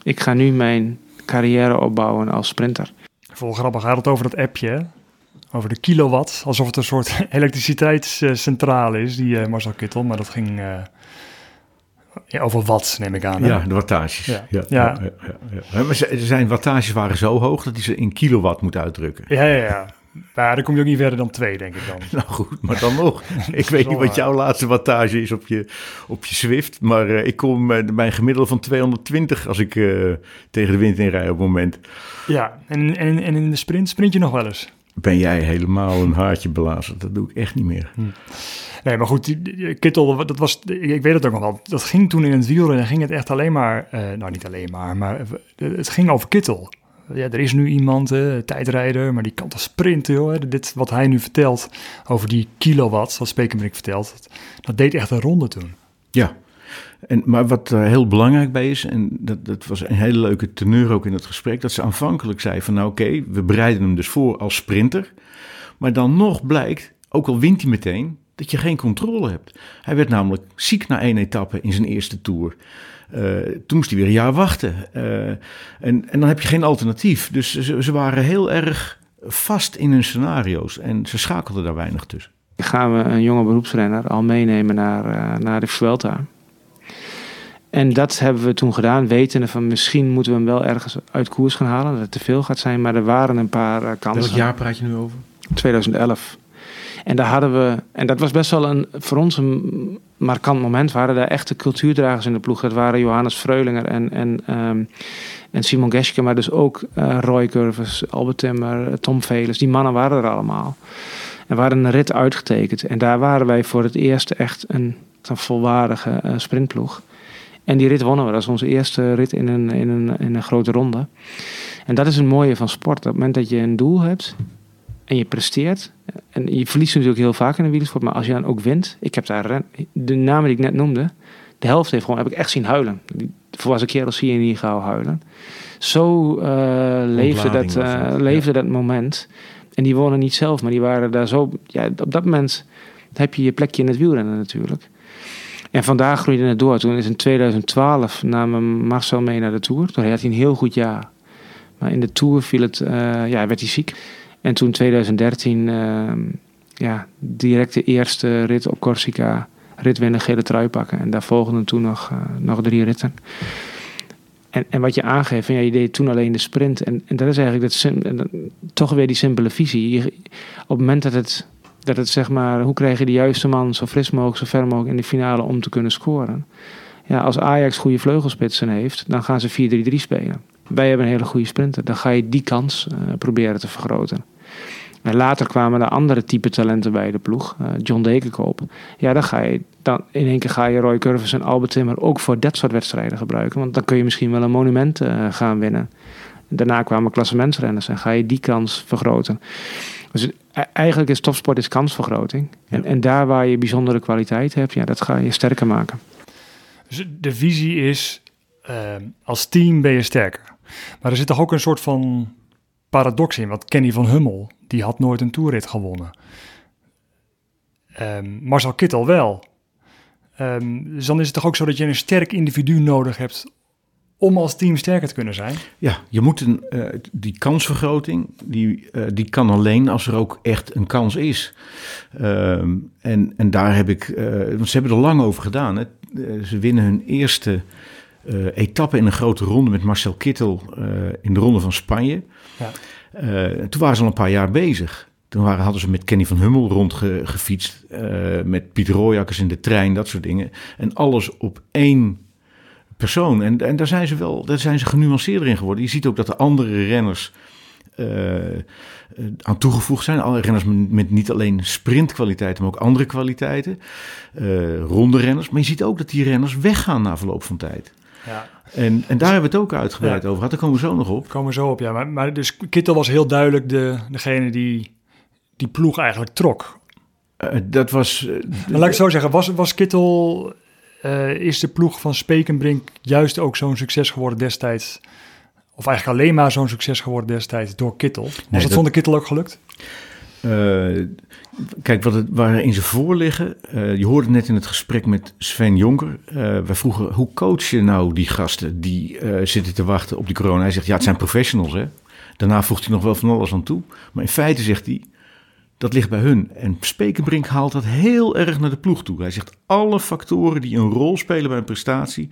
Ik ga nu mijn carrière opbouwen als sprinter. Vol grappig, hij had het over dat appje? Over de kilowatt, alsof het een soort elektriciteitscentrale is, die eh, Marcel Kittel, maar dat ging eh, ja, over watt, neem ik aan. hè? Ja, de wattages. Ja. Ja. Ja. Ja. Maar ze- zijn wattages waren zo hoog dat hij ze in kilowatt moet uitdrukken. ja, ja. ja. Maar dan kom je ook niet verder dan twee, denk ik dan. Nou goed, maar dan nog. Ik weet niet wat jouw laatste wattage is op je, op je Swift. Maar eh, ik kom bij een gemiddelde van 220 als ik tegen de wind in rij op het moment. Ja, en, en, en in de sprint, sprint je nog wel eens? Ben jij helemaal een haartje blazen? Dat doe ik echt niet meer. Nee, maar goed, Kittel, dat was, ik weet het ook nog wel. Dat ging toen in het wielrennen, ging het echt alleen maar, eh, nou niet alleen maar, maar het ging over Kittel. Ja, er is nu iemand, eh, tijdrijder, maar die kan toch sprinten, joh. Dit wat hij nu vertelt over die kilowatt, wat Spekenbrink vertelt, dat, dat deed echt een ronde toen. Ja. En, maar wat er heel belangrijk bij is, en dat, dat was een hele leuke teneur ook in het gesprek, dat ze aanvankelijk zei van nou oké, we bereiden hem dus voor als sprinter. Maar dan nog blijkt, ook al wint hij meteen, dat je geen controle hebt. Hij werd namelijk ziek na één etappe in zijn eerste tour. Eh, toen moest hij weer een jaar wachten. Eh, en, en dan heb je geen alternatief. Dus ze, waren heel erg vast in hun scenario's en ze schakelden daar weinig tussen. gaan we een jonge beroepsrenner al meenemen naar, eh, naar de Vuelta. En dat hebben we toen gedaan, wetende van misschien moeten we hem wel ergens uit koers gaan halen. Dat het te veel gaat zijn, maar er waren een paar eh, kansen. praat je nu over? 2011. En daar hadden we, en dat was best wel een, voor ons een markant moment, waren daar echte cultuurdragers in de ploeg. Dat waren Johannes Freulinger en, en, ehm, en Simon Geschke, maar dus ook eh, Roy Curvers, Albert Timmer, Tom Velers. Die mannen waren er allemaal. En we hadden een rit uitgetekend. En daar waren wij voor het eerst echt een, een volwaardige eh, sprintploeg. En die rit wonnen we. Dat is onze eerste rit in een, in, een, in een grote ronde. En dat is het mooie van sport. Op het moment dat je een doel hebt en je presteert. En je verliest natuurlijk heel vaak in de wielersport. Maar als je dan ook wint. Ik heb daar ren- de namen die ik net noemde. De helft heeft gewoon, heb ik echt zien huilen. Die volwassen kerels zie je niet gauw huilen. Zo eh, leefde, dat, het, leefde dat moment. En die wonen niet zelf, maar die waren daar zo... Ja, op dat moment heb je je plekje in het wielrennen natuurlijk. En vandaag groeide het door. Toen is in 2012 nam Marcel mee naar de Tour. Toen had hij een heel goed jaar. Maar in de Tour viel het, eh, ja, werd hij ziek. En toen 2013, eh, ja, direct de eerste rit op Corsica. Rit winnen, gele trui pakken. En daar volgden toen nog, eh, nog drie ritten. En, en wat je aangeeft, van, ja, je deed toen alleen de sprint. En, en dat is eigenlijk dat, toch weer die simpele visie. Op het moment dat het, dat het zeg maar, hoe krijg je de juiste man zo fris mogelijk, zo ver mogelijk in de finale om te kunnen scoren. Ja, als Ajax goede vleugelspitsen heeft, dan gaan ze 4-3-3 spelen. Wij hebben een hele goede sprinter. Dan ga je die kans eh, proberen te vergroten. En later kwamen er andere type talenten bij de ploeg. eh, John Dekenkoop. Ja, dan ga je dan in één keer ga je Roy Curvers en Albert Timmer ook voor dat soort wedstrijden gebruiken. Want dan kun je misschien wel een monument eh, gaan winnen. Daarna kwamen klassementsrenners en ga je die kans vergroten. Dus e- eigenlijk is topsport is kansvergroting. En, en daar waar je bijzondere kwaliteit hebt, ja, dat ga je sterker maken. Dus de visie is, eh, als team ben je sterker. Maar er zit toch ook een soort van paradox in. Want Kenny van Hummel, die had nooit een toerrit gewonnen. Ehm, Marcel Kittel wel. Ehm, dus dan is het toch ook zo dat je een sterk individu nodig hebt om als team sterker te kunnen zijn. Ja, je moet een, eh, die kansvergroting, die, eh, die kan alleen als er ook echt een kans is. Ehm, en, en daar heb ik, eh, want ze hebben er lang over gedaan. Hè. Ze winnen hun eerste etappe in een grote ronde met Marcel Kittel in de ronde van Spanje. Ja. Toen waren ze al een paar jaar bezig. Toen waren, hadden ze met Kenny van Hummel rondgefietst, met Pieter Royakkers in de trein, dat soort dingen. En alles op één persoon. En, en daar zijn ze wel, daar zijn ze genuanceerder in geworden. Je ziet ook dat de andere renners eh, aan toegevoegd zijn. Alle renners met, niet alleen sprintkwaliteiten, maar ook andere kwaliteiten. Eh ronde renners. Maar je ziet ook dat die renners weggaan na verloop van tijd. Ja. En, en daar hebben we het ook uitgebreid Ja. over gehad. Daar komen we zo nog op. Komen we zo op, ja. Maar, maar dus Kittel was heel duidelijk de, degene die die ploeg eigenlijk trok. Eh, dat was... Maar laat ik het zo zeggen, was, was Kittel, eh, is de ploeg van Spekenbrink juist ook zo'n succes geworden destijds? Of eigenlijk alleen maar zo'n succes geworden destijds door Kittel? Was het dat- zonder Kittel ook gelukt? Eh, kijk, wat het, waar in ze voor liggen. eh, je hoorde net in het gesprek met Sven Jonker. eh wij vroegen, hoe coach je nou die gasten die zitten te wachten op die corona? Hij zegt, ja, het zijn professionals, hè. Daarna voegt hij nog wel van alles aan toe. Maar in feite zegt hij, dat ligt bij hun. En Spekenbrink haalt dat heel erg naar de ploeg toe. Hij zegt, alle factoren die een rol spelen bij een prestatie...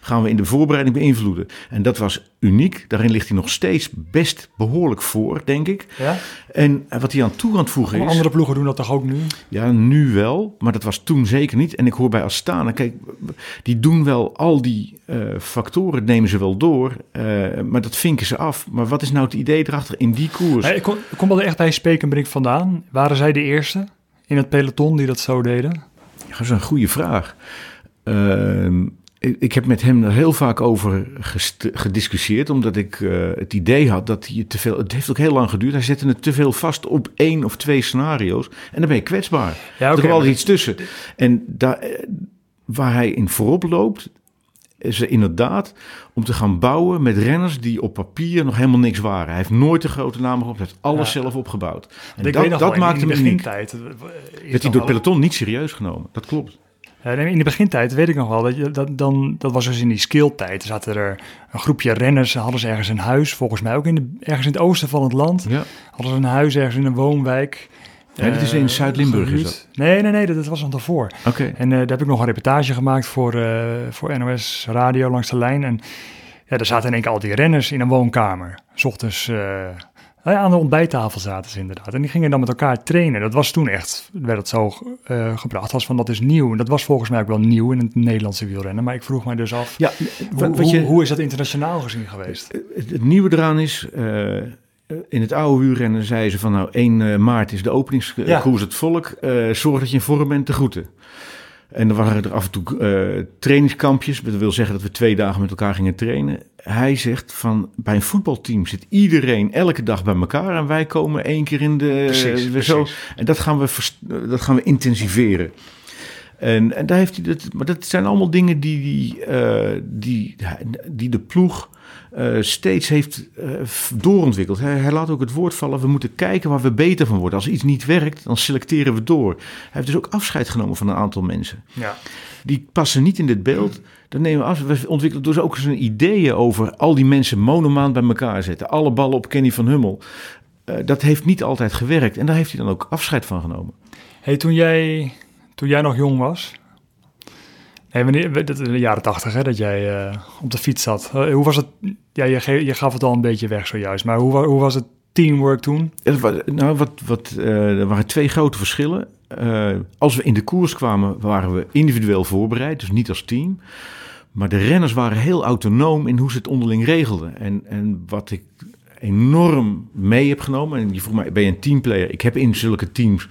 gaan we in de voorbereiding beïnvloeden. En dat was uniek. Daarin ligt hij nog steeds best behoorlijk voor, denk ik. Ja? En eh, wat hij aan toe aan het voegen is... Andere ploegen doen dat toch ook nu? Ja, nu wel, maar dat was toen zeker niet. En ik hoor bij Astana, kijk, die doen wel al die eh, factoren, nemen ze wel door, eh, maar dat vinken ze af. Maar wat is nou het idee erachter in die koers? Ik kom, ik kom wel echt bij Spekenbrink vandaan. Waren zij de eerste in het peloton die dat zo deden? Ja, dat is een goede vraag. Ehm, ik, ik heb met hem er heel vaak over gediscussieerd, omdat ik eh, het idee had dat hij te veel. Het heeft ook heel lang geduurd. Hij zette het te veel vast op één of twee scenario's. En dan ben je kwetsbaar. Ja, er komt altijd iets tussen. En daar, eh, waar hij in voorop loopt, er inderdaad om te gaan bouwen met renners die op papier nog helemaal niks waren. Hij heeft nooit de grote namen gehad, hij heeft alles Ja. zelf opgebouwd. En ik dat, weet nog dat in- maakt in de hem uniek. begintijd. eh, Werd hij door peloton niet serieus genomen. Dat klopt. In de begintijd weet ik nog wel, dat, je, dat, dan, dat was dus in die skilltijd. Er zaten er een groepje renners, hadden ze ergens een huis, volgens mij ook in de, ergens in het oosten van het land. Ja. Hadden ze een huis ergens in een woonwijk. Nee, dat is in eh, Zuid-Limburg is dat. Nee, nee, nee, dat, dat was nog daarvoor. Oké. En eh, daar heb ik nog een reportage gemaakt voor, eh, voor NOS Radio langs de lijn. En ja, daar zaten in één keer al die renners in een woonkamer. 's ochtends ja, aan de ontbijttafel zaten ze inderdaad. En die gingen dan met elkaar trainen. Dat was toen echt, werd het zo eh, gebracht als van dat is nieuw. En dat was volgens mij ook wel nieuw in het Nederlandse wielrennen. Maar ik vroeg mij dus af, Ja, hoe, hoe, is dat internationaal gezien geweest? het, het nieuwe eraan is, eh, in het oude wielrennen zeiden ze van nou 1 eh, maart is de openingskoers Ja. het volk. eh, zorg dat je in vorm bent te groeten. En dan waren er af en toe eh, trainingskampjes. Dat wil zeggen dat we twee dagen met elkaar gingen trainen. Hij zegt van bij een voetbalteam zit iedereen elke dag bij elkaar. En wij komen één keer in de... Precies, zo, precies. en dat gaan we, dat gaan we intensiveren. En, en daar heeft hij dat, maar dat zijn allemaal dingen die, die, eh, die, die de ploeg eh, steeds heeft eh, doorontwikkeld. Hij, hij laat ook het woord vallen, we moeten kijken waar we beter van worden. Als iets niet werkt, dan selecteren we door. Hij heeft dus ook afscheid genomen van een aantal mensen. Ja. Die passen niet in dit beeld. Dan nemen we af. We ontwikkelen dus ook zijn ideeën over al die mensen monomaan bij elkaar zetten. Alle ballen op Kenny van Hummel. Dat heeft niet altijd gewerkt. En daar heeft hij dan ook afscheid van genomen. Hey, toen jij, toen jij nog jong was, nee, wanneer, dat in de jaren tachtig, hè, dat jij eh, op de fiets zat. Eh, hoe was het? Ja, je, je gaf het al een beetje weg zojuist, maar hoe, hoe was het teamwork toen? Nou, wat, wat, eh, er waren twee grote verschillen. Als we in de koers kwamen, waren we individueel voorbereid, dus niet als team. Maar de renners waren heel autonoom in hoe ze het onderling regelden. En, en wat ik enorm mee heb genomen, en je vroeg mij, ben je een teamplayer? Ik heb in zulke teams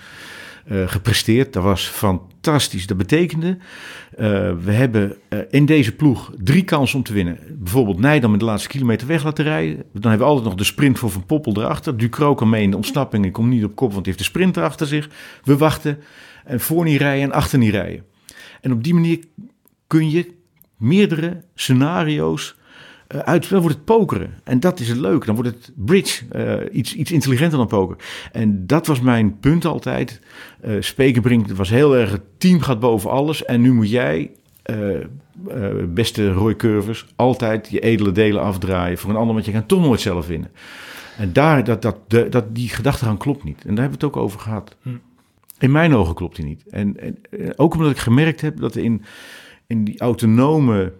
eh, gepresteerd. Dat was fantastisch. Dat betekende, eh, we hebben eh, in deze ploeg drie kansen om te winnen. Bijvoorbeeld Nijdam met de laatste kilometer weg laten rijden. Dan hebben we altijd nog de sprint voor Van Poppel erachter. Ducro kan mee in de ontsnapping en komt niet op kop, want die heeft de sprint achter zich. We wachten en voor niet rijden en achter niet rijden. En op die manier kun je meerdere scenario's eh uit. Dan wordt het pokeren. En dat is het leuke. Dan wordt het bridge. eh, iets, iets intelligenter dan poker. En dat was mijn punt altijd. Eh Spekenbrink was heel erg. Het team gaat boven alles. En nu moet jij. beste Roy Curvers, altijd je edele delen afdraaien voor een ander, want je kan toch nooit zelf winnen. En daar, dat, dat, de, dat, die gedachtegang klopt niet. En daar hebben we het ook over gehad. Hm. In mijn ogen klopt die niet. En, en ook omdat ik gemerkt heb dat in, in die autonome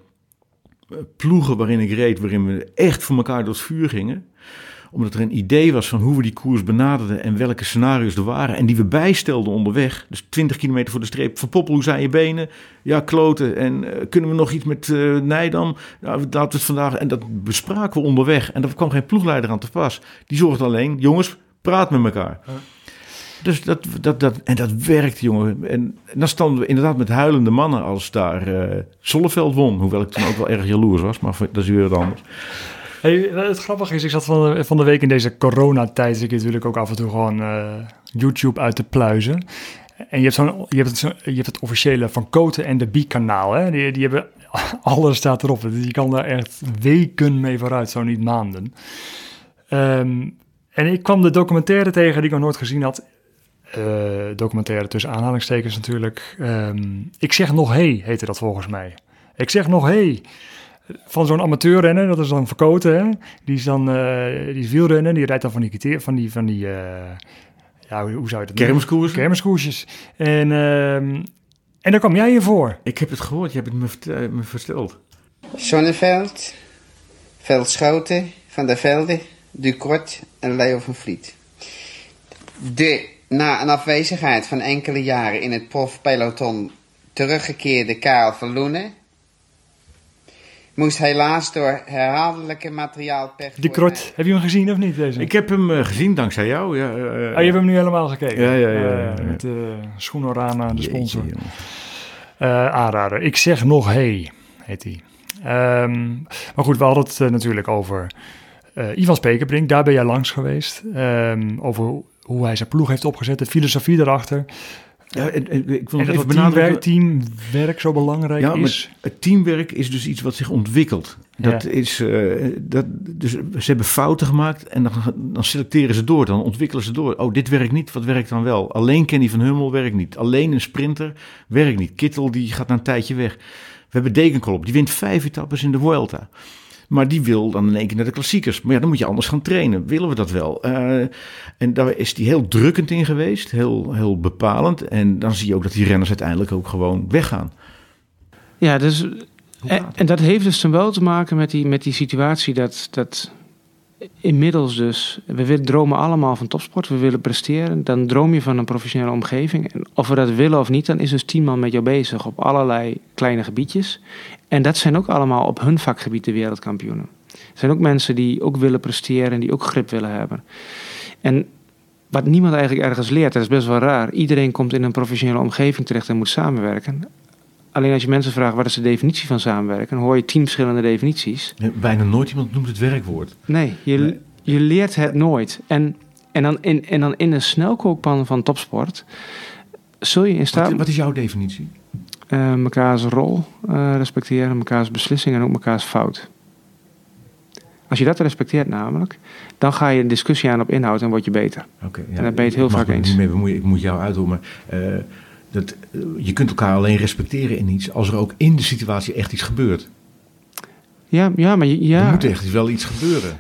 ploegen waarin ik reed, waarin we echt voor elkaar door het vuur gingen, Omdat er een idee was van hoe we die koers benaderden en welke scenario's er waren. En die we bijstelden onderweg. Dus 20 kilometer voor de streep. Van Poppel, hoe zijn je benen? Ja, kloten. En eh, kunnen we nog iets met eh Nijdam? Nou, laten we het vandaag... En dat bespraken we onderweg. En daar kwam geen ploegleider aan te pas. Die zorgde alleen, jongens, praat met elkaar. Dus dat, dat, dat, en dat werkt, jongen. En, dan stonden we inderdaad met huilende mannen als daar eh Zolleveld won. Hoewel ik toen ook wel erg jaloers was, maar dat is weer wat anders. Hey, het grappige is, ik zat van de, van de week in deze coronatijd, zit ik natuurlijk ook af en toe gewoon eh, YouTube uit te pluizen. En je hebt, zo'n, je, hebt het, je hebt het officiële Van Koten en de Bie-kanaal, hè? Die, die hebben, alles staat erop. Dus je kan daar echt weken mee vooruit, zo niet maanden. Ehm, en ik kwam de documentaire tegen die ik nog nooit gezien had. Eh, documentaire tussen aanhalingstekens natuurlijk. Ehm, ik zeg nog hey, heette dat volgens mij. Ik zeg nog hey. Van zo'n amateurrenner, dat is dan verkoten, hè? Die is dan, eh, die is wielrennen, die rijdt dan van die, van die, van die eh, ja, hoe hoe zou je dat noemen? Kermiskoers? Kermiskoersjes. En, ehm, en daar kwam jij hier voor. Ik heb het gehoord, je hebt het me, me verteld. Sonneveld, Veldschoten, Van der Velde, Ducrot en Leo van Vliet. De na een afwezigheid van enkele jaren in het profpeloton teruggekeerde Karel van Loenen moest helaas door herhaaldelijke materiaalpech worden- krot, heb je hem gezien of niet deze? Ik heb hem eh, gezien dankzij jou. Ja, eh, Oh, je hebt hem nu helemaal gekeken? Ja, ja, ja, ja, Eh, ja. met de Schoenorama, de sponsor. Eh, aanrader. Ik zeg nog hey, heet hij. Ehm, maar goed, we hadden het eh, natuurlijk over eh, Ivan Spekerbrink. Daar ben jij langs geweest. Ehm, over hoe- hij zijn ploeg heeft opgezet, de filosofie erachter. Ja, en, en ik wil En nog dat even teamwerk, benadrukken. teamwerk zo belangrijk Ja, is. het teamwerk is dus iets wat zich ontwikkelt. Dat Ja. is, eh, dat, dus ze hebben fouten gemaakt en dan, dan selecteren ze door, dan ontwikkelen ze door. Oh, dit werkt niet, wat werkt dan wel? Alleen Kenny van Hummel werkt niet. Alleen een sprinter werkt niet. Kittel die gaat na een tijdje weg. We hebben Degenkolb, die wint vijf etappes in de Vuelta. Maar die wil dan in één keer naar de klassiekers. Maar ja, dan moet je anders gaan trainen. Willen we dat wel? Eh, en daar is hij heel drukkend in geweest. Heel, heel bepalend. En dan zie je ook dat die renners uiteindelijk ook gewoon weggaan. Ja, dus, en, het? en dat heeft dus dan wel te maken met die, met die situatie dat, dat inmiddels dus... We willen, dromen allemaal van topsport, we willen presteren. Dan droom je van een professionele omgeving. En of we dat willen of niet, dan is dus tien man met jou bezig op allerlei kleine gebiedjes. En dat zijn ook allemaal op hun vakgebied de wereldkampioenen. Er zijn ook mensen die ook willen presteren en die ook grip willen hebben. En wat niemand eigenlijk ergens leert, dat is best wel raar. Iedereen komt in een professionele omgeving terecht en moet samenwerken. Alleen als je mensen vraagt wat is de definitie van samenwerken, dan hoor je tien verschillende definities. Bijna nooit iemand noemt het werkwoord. Nee, je, Nee. je leert het nooit. En, en, dan in, en dan in een snelkookpan van topsport zul je in staat Wat, wat is jouw definitie? Eh mekaars rol eh, respecteren, mekaars beslissing en ook mekaars fout. Als je dat respecteert namelijk, dan ga je een discussie aan op inhoud en word je beter. Oké, En daar ben je het heel vaak me eens. Niet mee bemoeien, ik moet jou uithouden, maar eh, dat, je kunt elkaar alleen respecteren in iets als er ook in de situatie echt iets gebeurt. Ja, ja maar je- Er ja, moet echt wel iets gebeuren.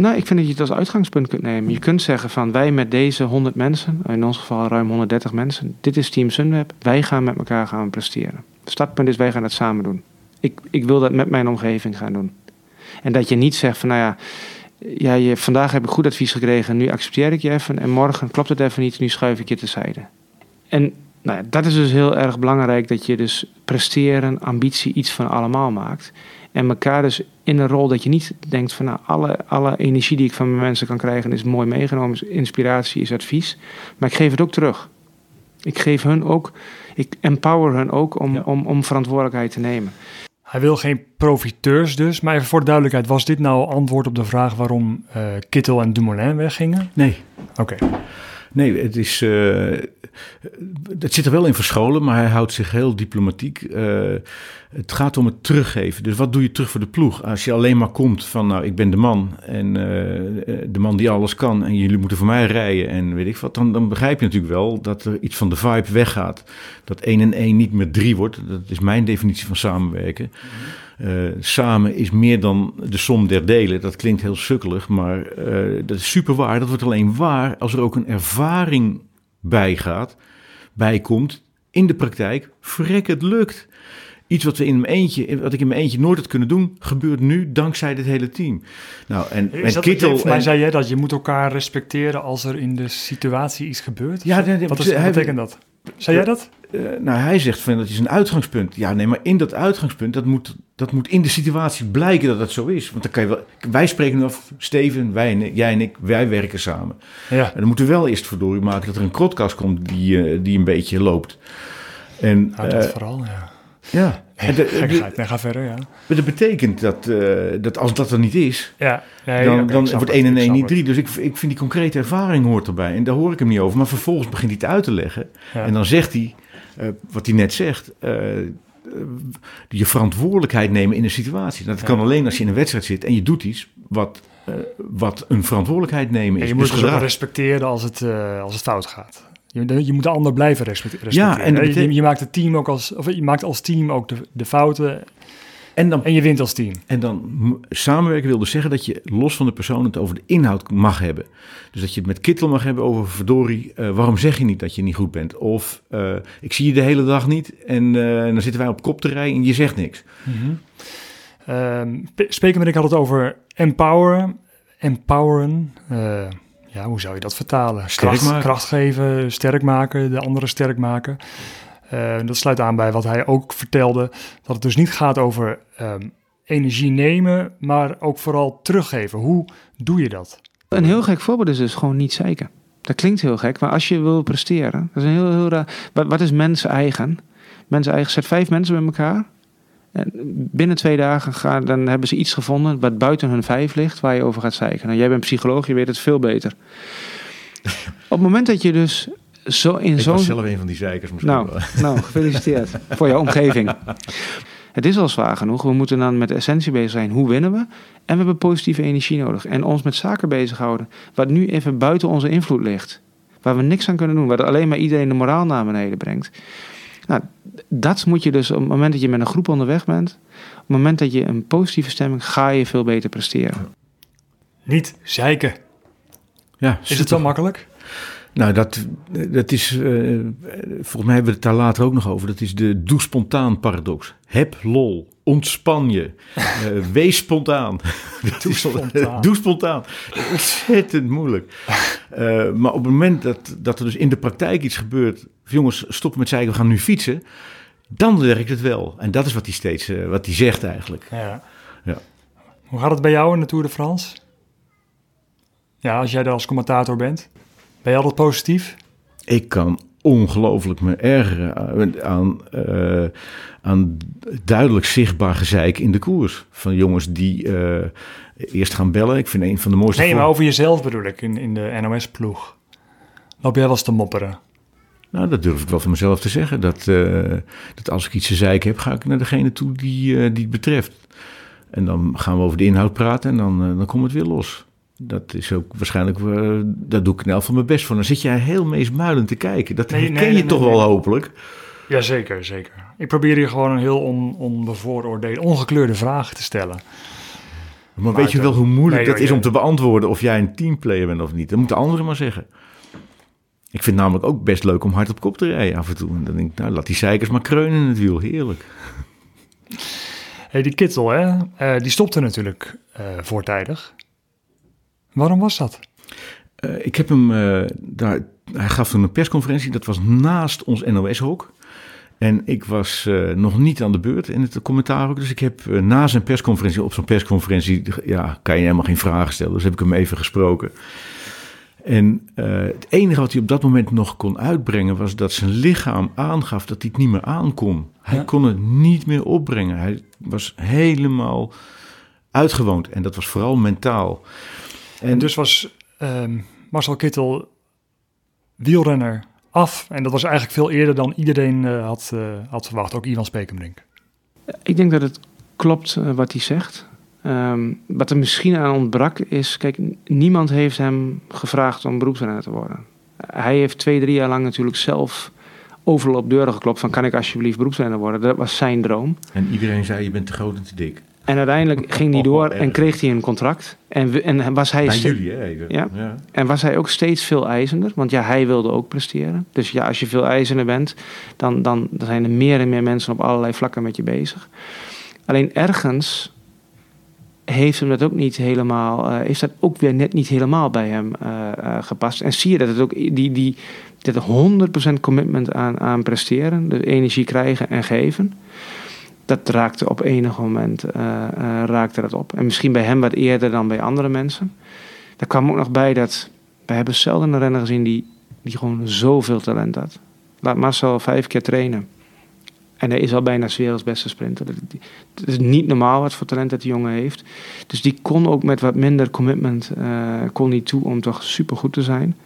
Nou, ik vind dat je het als uitgangspunt kunt nemen. Je kunt zeggen van wij met deze 100 mensen, in ons geval ruim 130 mensen, dit is Team Sunweb, wij gaan met elkaar gaan presteren. Het startpunt is wij gaan het samen doen. Ik, ik wil dat met mijn omgeving gaan doen. En dat je niet zegt van nou ja, ja je, vandaag heb ik goed advies gekregen, nu accepteer ik je even en morgen klopt het even niet, nu schuif ik je terzijde. En nou ja, dat is dus heel erg belangrijk dat je dus presteren, ambitie, iets van allemaal maakt. En elkaar dus in een rol dat je niet denkt van nou, alle, alle energie die ik van mijn mensen kan krijgen is mooi meegenomen, is inspiratie, is advies. Maar ik geef het ook terug. Ik geef hun ook, ik empower hun ook om, Ja. om, om verantwoordelijkheid te nemen. Hij wil geen profiteurs dus. Maar even voor de duidelijkheid, was dit nou antwoord op de vraag waarom eh, Kittel en Dumoulin weggingen? Nee, Oké. Nee het, is, het zit er wel in verscholen, maar hij houdt zich heel diplomatiek. Eh, het gaat om het teruggeven. Dus wat doe je terug voor de ploeg? Als je alleen maar komt van, nou, ik ben de man en eh, de man die alles kan en jullie moeten voor mij rijden en weet ik wat, dan, dan begrijp je natuurlijk wel dat er iets van de vibe weggaat. Dat 1 en 1 niet meer 3 wordt. Dat is mijn definitie van samenwerken. Eh, samen is meer dan de som der delen. Dat klinkt heel sukkelig, maar eh, dat is super waar. Dat wordt alleen waar als er ook een ervaring bij gaat, bij komt in de praktijk. Vrek, het lukt. Iets wat, we in mijn eentje, wat ik in mijn eentje nooit had kunnen doen, gebeurt nu dankzij dit hele team. Nou, en, Is en dat, Kittel... voor mij en- zei jij dat je moet elkaar respecteren als er in de situatie iets gebeurt. Ja, nee, nee, wat, is, wat betekent dat? Zei jij dat? Eh, nou, hij zegt van dat is een uitgangspunt. Ja, nee, maar in dat uitgangspunt, dat moet, dat moet in de situatie blijken dat dat zo is. Want dan kan je wel, wij spreken nu af, Steven, wij, jij en ik, wij werken samen. Ja. En dan moeten we wel eerst verdorie maken dat er een krotkast komt die, eh, die een beetje loopt. En, Nou, dat eh, vooral, ja. Ja. En de-. Nee, ga verder, ja. maar dat betekent dat, eh, dat als dat er niet is, Ja, nee, dan, dan wordt het, 1 en ik 1 snap niet het. 3. Dus ik, ik vind die concrete ervaring hoort erbij. En daar hoor ik hem niet over. Maar vervolgens begint hij het uit te leggen. Ja. En dan zegt hij, eh, wat hij net zegt, eh, je verantwoordelijkheid nemen in een situatie. Dat kan alleen als je in een wedstrijd zit en je doet iets wat, wat een verantwoordelijkheid nemen En is. je moet Dus het respecteren als het, als het fout gaat. Je, je moet de ander blijven respecte- respecteren. Ja, en je, maakt het team ook als, of je maakt als team ook de, de fouten En dan en je wint als team. En dan samenwerken wil dus zeggen dat je los van de persoon het over de inhoud mag hebben. Dus dat je het met Kittel mag hebben over verdorie, eh, waarom zeg je niet dat je niet goed bent? Of eh, ik zie je de hele dag niet en eh, dan zitten wij op kop te rijden en je zegt niks. Pe- Speker en ik had het over empoweren. Empoweren. Ja, hoe zou je dat vertalen? Sterk kracht, geven, sterk maken, de anderen sterk maken. Eh, dat sluit aan bij wat hij ook vertelde. Dat het dus niet gaat over ehm, energie nemen, maar ook vooral teruggeven. Hoe doe je dat? Een heel gek voorbeeld is dus gewoon niet zeiken. Dat klinkt heel gek, maar als je wil presteren, dat is een heel, heel raar. Wat, wat is mens eigen? Mens eigen zet vijf mensen bij elkaar. En binnen twee dagen gaan, dan hebben ze iets gevonden wat buiten hun vijf ligt, waar je over gaat zeiken. Nou, jij bent psycholoog, je weet het veel beter. Op het moment dat je dus zo in zo'n zelf een van die zeikers misschien nou, nou, gefeliciteerd voor jouw omgeving. Het is al zwaar genoeg. We moeten dan met de essentie bezig zijn. Hoe winnen we? En we hebben positieve energie nodig. En ons met zaken bezighouden. Wat nu even buiten onze invloed ligt. Waar we niks aan kunnen doen. Waar alleen maar iedereen de moraal naar beneden brengt. Nou, dat moet je dus op het moment dat je met een groep onderweg bent. Op het moment dat je een positieve stemming. ga je veel beter presteren. Niet zeiken. Ja, Is het zo makkelijk? Nou, dat, dat is, eh, volgens mij hebben we het daar later ook nog over. Dat is de doe spontaan paradox. Heb lol, ontspan je, eh, wees spontaan. Doe spontaan. doe spontaan. Ontzettend moeilijk. Eh, maar op het moment dat, dat er dus in de praktijk iets gebeurt, jongens, stop met zeiken, we gaan nu fietsen. Dan werkt het wel. En dat is wat hij steeds, eh, wat hij zegt eigenlijk. Ja. Ja. Hoe gaat het bij jou in de Tour de France? Ja, als jij er als commentator bent. Ben je altijd positief? Ik kan ongelooflijk me ergeren aan, eh, aan duidelijk zichtbaar gezeik in de koers. Van jongens die eh, eerst gaan bellen. Ik vind een van de mooiste... Nee, maar over jezelf bedoel ik, in, in de NOS-ploeg. Loop jij wel eens te mopperen? Nou, dat durf ik wel van mezelf te zeggen. Dat, eh, dat als ik iets te zeiken heb, ga ik naar degene toe die, die het betreft. En dan gaan we over de inhoud praten en dan, dan komt het weer los. Dat is ook waarschijnlijk, eh daar doe ik in elk van mijn best voor. Dan zit jij heel meesmuilend te kijken. Dat Nee, herken nee, je toch wel hopelijk. Jazeker, zeker. Ik probeer hier gewoon een heel on, onbevooroordeelde, ongekleurde vraag te stellen. Maar weet je wel hoe moeilijk dat is om te beantwoorden of jij een teamplayer bent of niet? Dat moeten anderen maar zeggen. Ik vind het namelijk ook best leuk om hard op kop te rijden af en toe. En dan denk ik, nou, laat die zeikers maar kreunen in het wiel. Heerlijk. hey, die Kittel, hè, eh, die stopte natuurlijk eh, voortijdig. Waarom was dat? Eh, ik heb hem eh, daar. Hij gaf toen een persconferentie. Dat was naast ons NOS-hok. En ik was eh, nog niet aan de beurt in het commentaar ook. Dus ik heb na zijn persconferentie, op zo'n persconferentie, ja, kan je helemaal geen vragen stellen. Dus heb ik hem even gesproken. En het enige wat hij op dat moment nog kon uitbrengen was dat zijn lichaam aangaf dat hij het niet meer aankon. Hij Ja. kon het niet meer opbrengen. Hij was helemaal uitgewoond. En dat was vooral mentaal. En dus was ehm, Marcel Kittel wielrenner af. En dat was eigenlijk veel eerder dan iedereen eh, had, eh, had verwacht. Ook Ivan Spekenbrink. Ik denk dat het klopt eh, wat hij zegt. Ehm, wat er misschien aan ontbrak is, kijk, niemand heeft hem gevraagd om beroepsrenner te worden. Hij heeft twee, drie jaar lang natuurlijk zelf overal op deuren geklopt van kan ik alsjeblieft beroepsrenner worden. Dat was zijn droom. En iedereen zei, je bent te groot en te dik. En uiteindelijk ging hij door en kreeg hij een contract. En, en was hij ste- jullie, hè? even. Ja. En was hij ook steeds veel eisender, want ja, hij wilde ook presteren. Dus ja, als je veel eisender bent, dan, dan, dan zijn er meer en meer mensen op allerlei vlakken met je bezig. Alleen ergens heeft hem dat ook niet helemaal, eh is dat ook weer net niet helemaal bij hem eh, eh, gepast. En zie je dat het ook die, die, dat 100% commitment aan, aan presteren, de energie krijgen en geven. Dat raakte op enig moment eh, eh, raakte dat op. En misschien bij hem wat eerder dan bij andere mensen. Daar kwam ook nog bij dat we hebben zelden een renner gezien die, die gewoon zoveel talent had. Laat Marcel vijf keer trainen. En hij is al bijna werelds beste sprinter. Die- Het is niet normaal wat voor talent dat die jongen heeft. Dus die kon ook met wat minder commitment eh, kon niet toe om toch supergoed te zijn.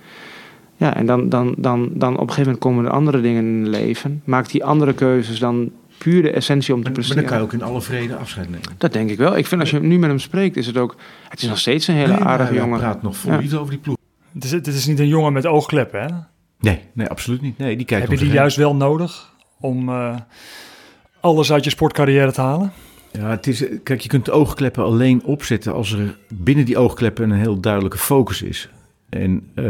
Ja, en dan, dan, dan, dan op een gegeven moment komen er andere dingen in het leven. Maakt hij andere keuzes dan puur de essentie om te Maar, maar presteren. dan kan je ook in alle vrede afscheid nemen. Dat denk ik wel. Ik vind als je nu met hem spreekt, is het ook... Het is nog steeds een hele Nee, aardige hij jongen. praat nog vol Ja. liefde over die ploeg. Het is, het is niet een jongen met oogkleppen, hè? Nee, nee, absoluut niet. Nee, die kijkt Heb je die juist wel nodig om eh, alles uit je sportcarrière te halen? Ja, het is, kijk, je kunt de oogkleppen alleen opzetten als er binnen die oogkleppen een heel duidelijke focus is. En eh,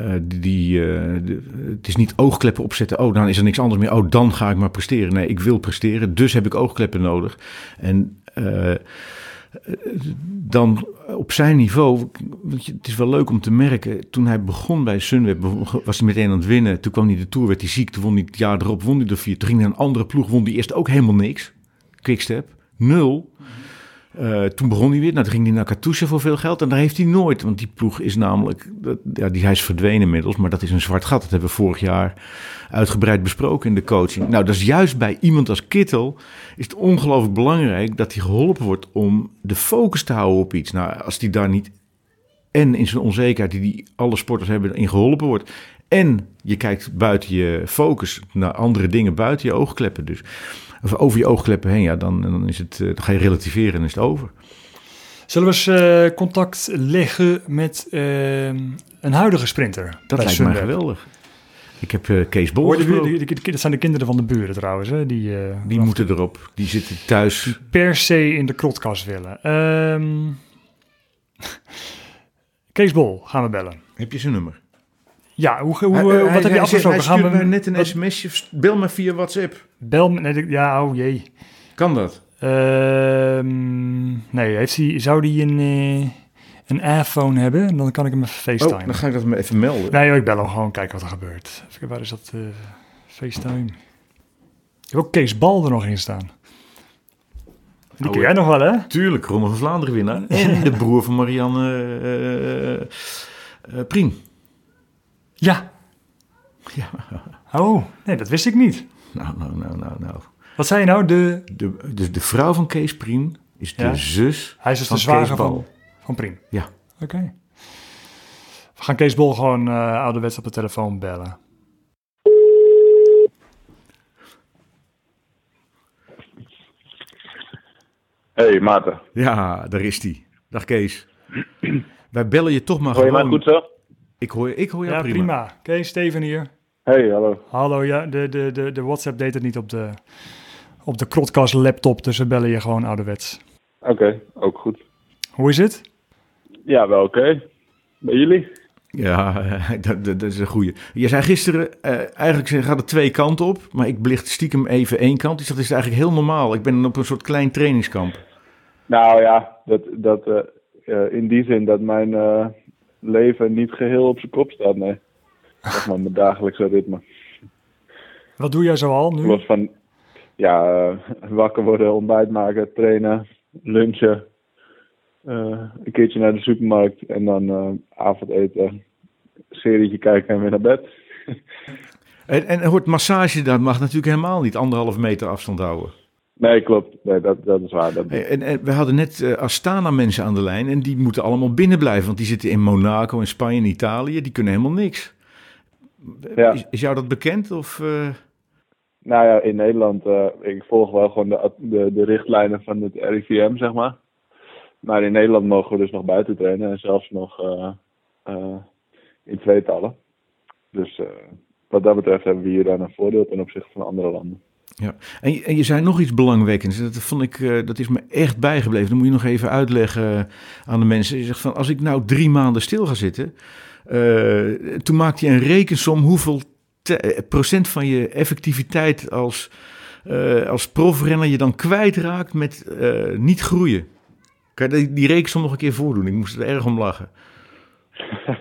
eh, die, die, eh, de- het is niet oogkleppen opzetten. Oh, dan is er niks anders meer. Oh, dan ga ik maar presteren. Nee, ik wil presteren, dus heb ik oogkleppen nodig. En eh, dan op zijn niveau, want het is wel leuk om te merken, toen hij begon bij Sunweb, was hij meteen aan het winnen. Toen kwam hij ertoe, werd hij ziek, toen won hij het jaar erop, won hij er vier. Toen ging hij naar een andere ploeg, won hij eerst ook helemaal niks. Quickstep, nul. Eh, toen begon hij weer, nou, toen ging hij naar Katusha voor veel geld en daar heeft hij nooit, want die ploeg is namelijk, dat- ja, die, hij is verdwenen inmiddels, maar dat is een zwart gat. Dat hebben we vorig jaar uitgebreid besproken in de coaching. Nou, dat is juist bij iemand als Kittel is het ongelooflijk belangrijk dat hij geholpen wordt om de focus te houden op iets. Nou, als hij daar niet en in zijn onzekerheid die, die alle sporters hebben in geholpen wordt en je kijkt buiten je focus naar andere dingen buiten je oogkleppen dus of over je oogkleppen heen, ja, dan, dan, is het, eh, dan ga je relativeren en is het over. Zullen we eens eh, contact leggen met eh, een huidige sprinter? Dat lijkt mij Sunweb? geweldig. Ik heb Kees Bol die, die- die- dat zijn de kinderen van de buren trouwens. Hè? Die, Die moeten erop. Die zitten thuis. per se in de krotkast willen. Ehm, Kees Bol gaan we bellen. Heb je zijn nummer? Ja, hoe, hoe, Hij- eh, hij- wat heb je afgesproken? Hij we mij net een wat- sms'je. Bel me via WhatsApp. Bel me. Ja, oh jee. Kan dat? Ehm, nee, heeft hij, zou die een, eh, een iPhone hebben? Dan kan ik hem even Oh, FaceTime. dan ga ik dat even melden. Nee, ik bel hem gewoon kijken wat er gebeurt. Even, waar is dat eh, FaceTime? Je hebt ook Kees Bal er nog in staan. Die Oh, ken jij nog wel, hè? Tuurlijk, Ronde van Vlaanderen winnaar. En de broer van Marianne eh, eh, eh, Priem. Ja. Ja. Oh, nee, dat wist ik niet. Nou, nou, nou, nou, nou. Wat zei je nou? De, De, de, de vrouw van Kees Priem is de Ja. zus hij is dus van de zwager Kees van, van Priem. Ja. Oké. We gaan Kees Bol gewoon eh ouderwets op de telefoon bellen. Hey Maarten, Ja, daar is hij. Dag Kees. Wij bellen je toch maar hoor je gewoon. goed zo? Ik hoor, ik hoor jou Ja, prima. prima. Kees, Steven hier. Hey, hallo. Hallo, ja, de, de, de, de WhatsApp deed het niet op de, op de Krotcast laptop, dus we bellen je gewoon ouderwets. Oké, ook goed. Hoe is het? Ja, wel oké. Bij jullie? Ja, dat, dat, dat is een goeie. Je zei gisteren, eh, eigenlijk gaat het twee kanten op, maar ik belicht stiekem even één kant. Dus dat is eigenlijk heel normaal. Ik ben op een soort klein trainingskamp. Nou ja, dat, dat, eh, eh, in die zin dat mijn eh, leven niet geheel op zijn kop staat, nee. Zeg maar mijn dagelijkse ritme. Wat doe jij zoal nu? Los van, ja, eh, wakker worden, ontbijt maken, trainen, lunchen. eh, een keertje naar de supermarkt en dan eh, avondeten, serietje kijken en weer naar bed. En, en hoort massage, dat mag natuurlijk helemaal niet anderhalf meter afstand houden. Nee, klopt. Nee, dat, dat is waar. Dat, En, en we hadden net eh, Astana mensen aan de lijn en die moeten allemaal binnen blijven. Want die zitten in Monaco, in Spanje en Italië. Die kunnen helemaal niks. Ja. Is, is jou dat bekend? Of, eh, Nou ja, in Nederland, eh, ik volg wel gewoon de, de, de richtlijnen van het RIVM, zeg maar. Maar in Nederland mogen we dus nog buiten trainen en zelfs nog in tweetallen. Dus wat dat betreft hebben we hier dan een voordeel ten opzichte van andere landen. Ja, en, je- en je zei nog iets belangwekkends. Dat vond ik, eh, dat is me echt bijgebleven. Dan moet je nog even uitleggen aan de mensen. Je zegt van, als ik nou drie maanden stil ga zitten, eh, toen maakte je een rekensom hoeveel eh, procent van je effectiviteit als, eh, als profrenner je dan kwijtraakt met niet groeien. Kan je die, rekensom nog een keer voordoen? Ik moest er erg om lachen.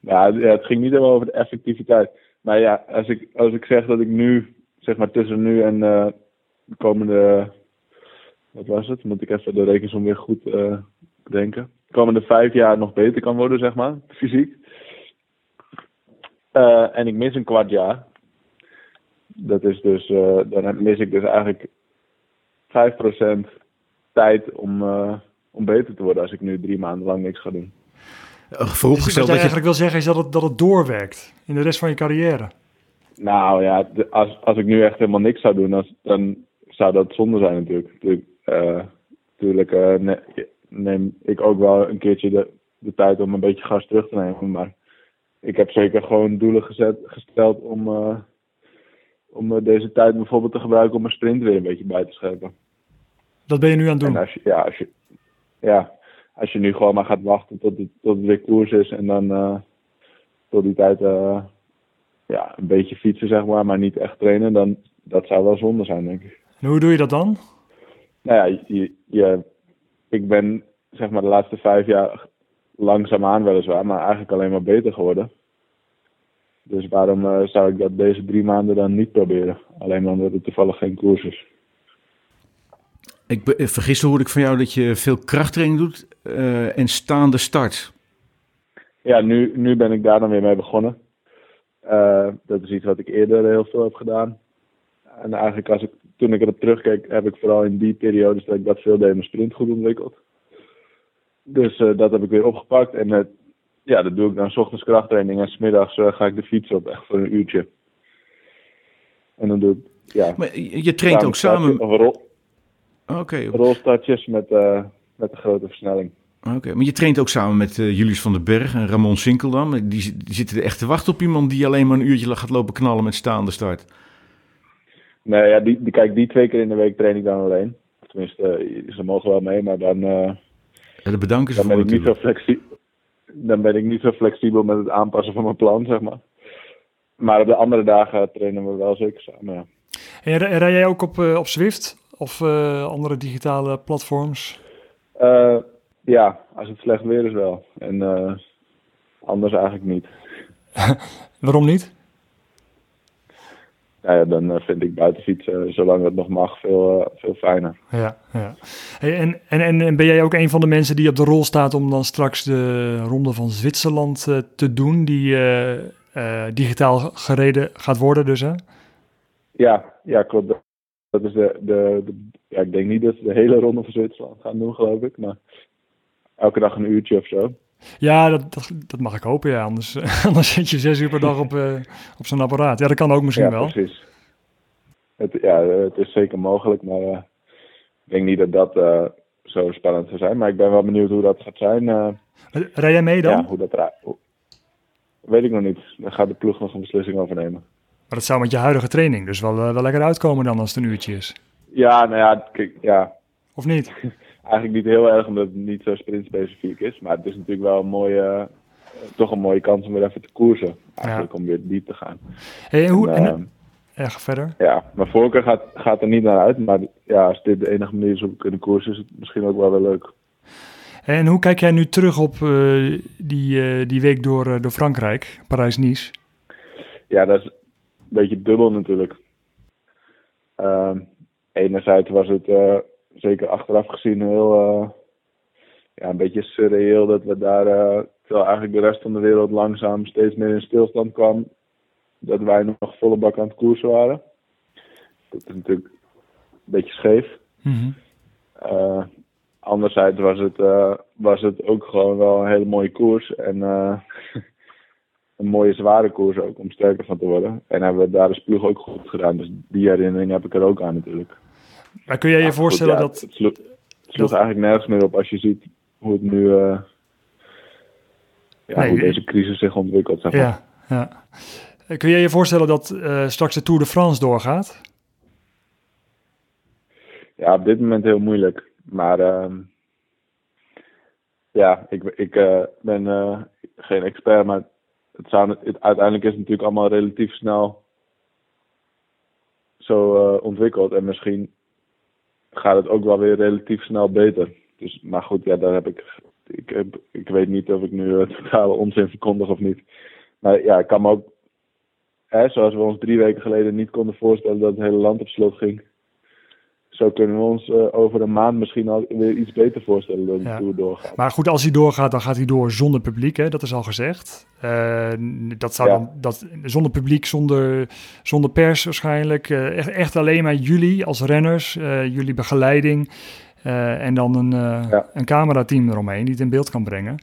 Nou, het ging niet helemaal over de effectiviteit. Maar ja, als ik, als ik zeg dat ik nu, zeg maar tussen nu en eh, de komende, wat was het? Moet ik even de rekensom weer goed eh bedenken. De komende vijf jaar nog beter kan worden, zeg maar, fysiek. Eh, en ik mis een kwart jaar. Dat is dus, eh, dan mis ik dus eigenlijk 5% tijd om, eh, om beter te worden als ik nu drie maanden lang niks ga doen. Uh, Dus wat vooropgesteld jij dat je... eigenlijk wil zeggen is dat het, dat het doorwerkt in de rest van je carrière. Nou ja, de- als, als ik nu echt helemaal niks zou doen, dan, dan zou dat zonde zijn natuurlijk. Natuurlijk, eh, eh, ne- neem ik ook wel een keertje de, de tijd om een beetje gas terug te nemen. Maar ik heb zeker gewoon doelen gezet, gesteld om, eh, om deze tijd bijvoorbeeld te gebruiken om mijn sprint weer een beetje bij te scherpen. Dat ben je nu aan het En doen. als je, ja, als je, ja, als je nu gewoon maar gaat wachten tot het, tot het weer koers is en dan tot die tijd ja, een beetje fietsen, zeg maar, maar niet echt trainen, dan dat zou wel zonde zijn, denk ik. En hoe doe je dat dan? Nou ja, je, je, ik ben zeg maar de laatste vijf jaar langzaamaan weliswaar, maar eigenlijk alleen maar beter geworden. Dus waarom eh, zou ik dat deze drie maanden dan niet proberen? Alleen omdat het toevallig geen koers is. Ik vergiste hoorde ik van jou dat je veel krachttraining doet eh, en staande start. Ja, nu, nu ben ik daar dan weer mee begonnen. Eh, dat is iets wat ik eerder heel veel heb gedaan. En eigenlijk als ik, toen ik erop terugkeek, heb ik vooral in die periodes dat ik dat veel deed, mijn sprint goed ontwikkeld. Dus eh, dat heb ik weer opgepakt. En eh, ja, dat doe ik dan 's ochtends krachttraining en smiddags eh ga ik de fiets op, echt voor een uurtje. En dan doe ik, ja, Maar je, je traint ook samen... Of rol, Oké, rolstartjes met, met een grote versnelling. Oké. maar je traint ook samen met eh, Julius van den Berg en Ramon Sinkeldam. Die, die zitten er echt te wachten op iemand die alleen maar een uurtje gaat lopen knallen met staande start. Nee, ja, die, die, kijk, die twee keer in de week train ik dan alleen. Tenminste, eh, ze mogen wel mee, maar dan, eh, Ja, daar bedanken ze dan, voor ben ik niet zo flexibel, dan ben ik niet zo flexibel met het aanpassen van mijn plan, zeg maar. Maar op de andere dagen trainen we wel zeker samen, ja. En rij rij jij ook op, op Zwift of eh, andere digitale platforms? Ja, als het slecht weer is wel. En eh, anders eigenlijk niet. Waarom niet? Nou ja, dan eh, vind ik buitenfietsen, eh, zolang het nog mag, veel, veel fijner. Ja, ja. En, en, en, en ben jij ook een van de mensen die op de rol staat om dan straks de ronde van Zwitserland te doen, die digitaal gereden gaat worden dus, hè? Ja, ja klopt. Dat- Dat is de, de, de- ja, ik denk niet dat ze de hele ronde van Zwitserland gaan doen, geloof ik. Maar elke dag een uurtje of zo. Ja, dat, dat, dat mag ik hopen, ja. Anders, anders zit je zes uur per dag op, eh, op zo'n apparaat. Ja, dat kan ook misschien ja, wel. precies. Het, ja, het is zeker mogelijk, maar eh, ik denk niet dat dat eh, zo spannend zou zijn. Maar ik ben wel benieuwd hoe dat gaat zijn. Rij jij mee dan? ja, hoe dat hoe- Weet ik nog niet. Daar gaat de ploeg nog een beslissing over nemen. Maar dat zou met je huidige training dus wel, wel lekker uitkomen dan als het een uurtje is. Ja, nou ja, kijk, ja, Of niet? eigenlijk niet heel erg omdat het niet zo sprintspecifiek is. Maar het is natuurlijk wel een mooie, eh, toch een mooie kans om weer even te koersen. Eigenlijk om weer diep te gaan. Hey, en hoe, En, en, eh, ja, ga verder. ja, mijn voorkeur gaat, gaat er niet naar uit. Maar ja, als dit de enige manier is om te kunnen koersen, is het misschien ook wel weer leuk. En hoe kijk jij nu terug op eh, die, eh, die week door, door Frankrijk, Parijs-Nice? Ja, dat is een beetje dubbel natuurlijk. Ehm, enerzijds was het zeker achteraf gezien heel, eh, ja, een beetje surreëel dat we daar, eh, terwijl eigenlijk de rest van de wereld langzaam steeds meer in stilstand kwam, dat wij nog volle bak aan het koersen waren. Dat is natuurlijk een beetje scheef. Mhm. Eh, anderzijds was het, was het ook gewoon wel een hele mooie koers. En een mooie zware koers ook, om sterker van te worden. En hebben we daar de ploeg ook goed gedaan. Dus die herinnering heb ik er ook aan natuurlijk. Maar kun jij je goed, voorstellen ja, dat... Het sloeg, het sloeg eigenlijk nergens meer op als je ziet hoe het nu... eh, ja, Nee, hoe deze crisis zich ontwikkelt, zeg maar. Ja, ja. Eh, Kun jij je voorstellen dat eh, straks de Tour de France doorgaat? ja, op dit moment heel moeilijk. Maar ehm, ja, ik, ik ben geen expert, maar het zou, het, uiteindelijk is het natuurlijk allemaal relatief snel zo ontwikkeld. En misschien gaat het ook wel weer relatief snel beter. Dus, maar goed, ja, daar heb ik, ik, heb, ik weet niet of ik nu totale onzin verkondig of niet. Maar ja, ik kan me ook, hè, zoals we ons drie weken geleden niet konden voorstellen dat het hele land op slot ging zo kunnen we ons uh, over een maand misschien al weer iets beter voorstellen dat de Ja. Tour doorgaat. Maar goed, als hij doorgaat, dan gaat hij door zonder publiek, hè? dat is al gezegd. Eh, dat zou Ja. dan, dat, zonder publiek, zonder, zonder pers waarschijnlijk. Eh, echt, echt alleen maar jullie als renners, eh, jullie begeleiding. eh, en dan een, eh, Ja. een camerateam eromheen die het in beeld kan brengen.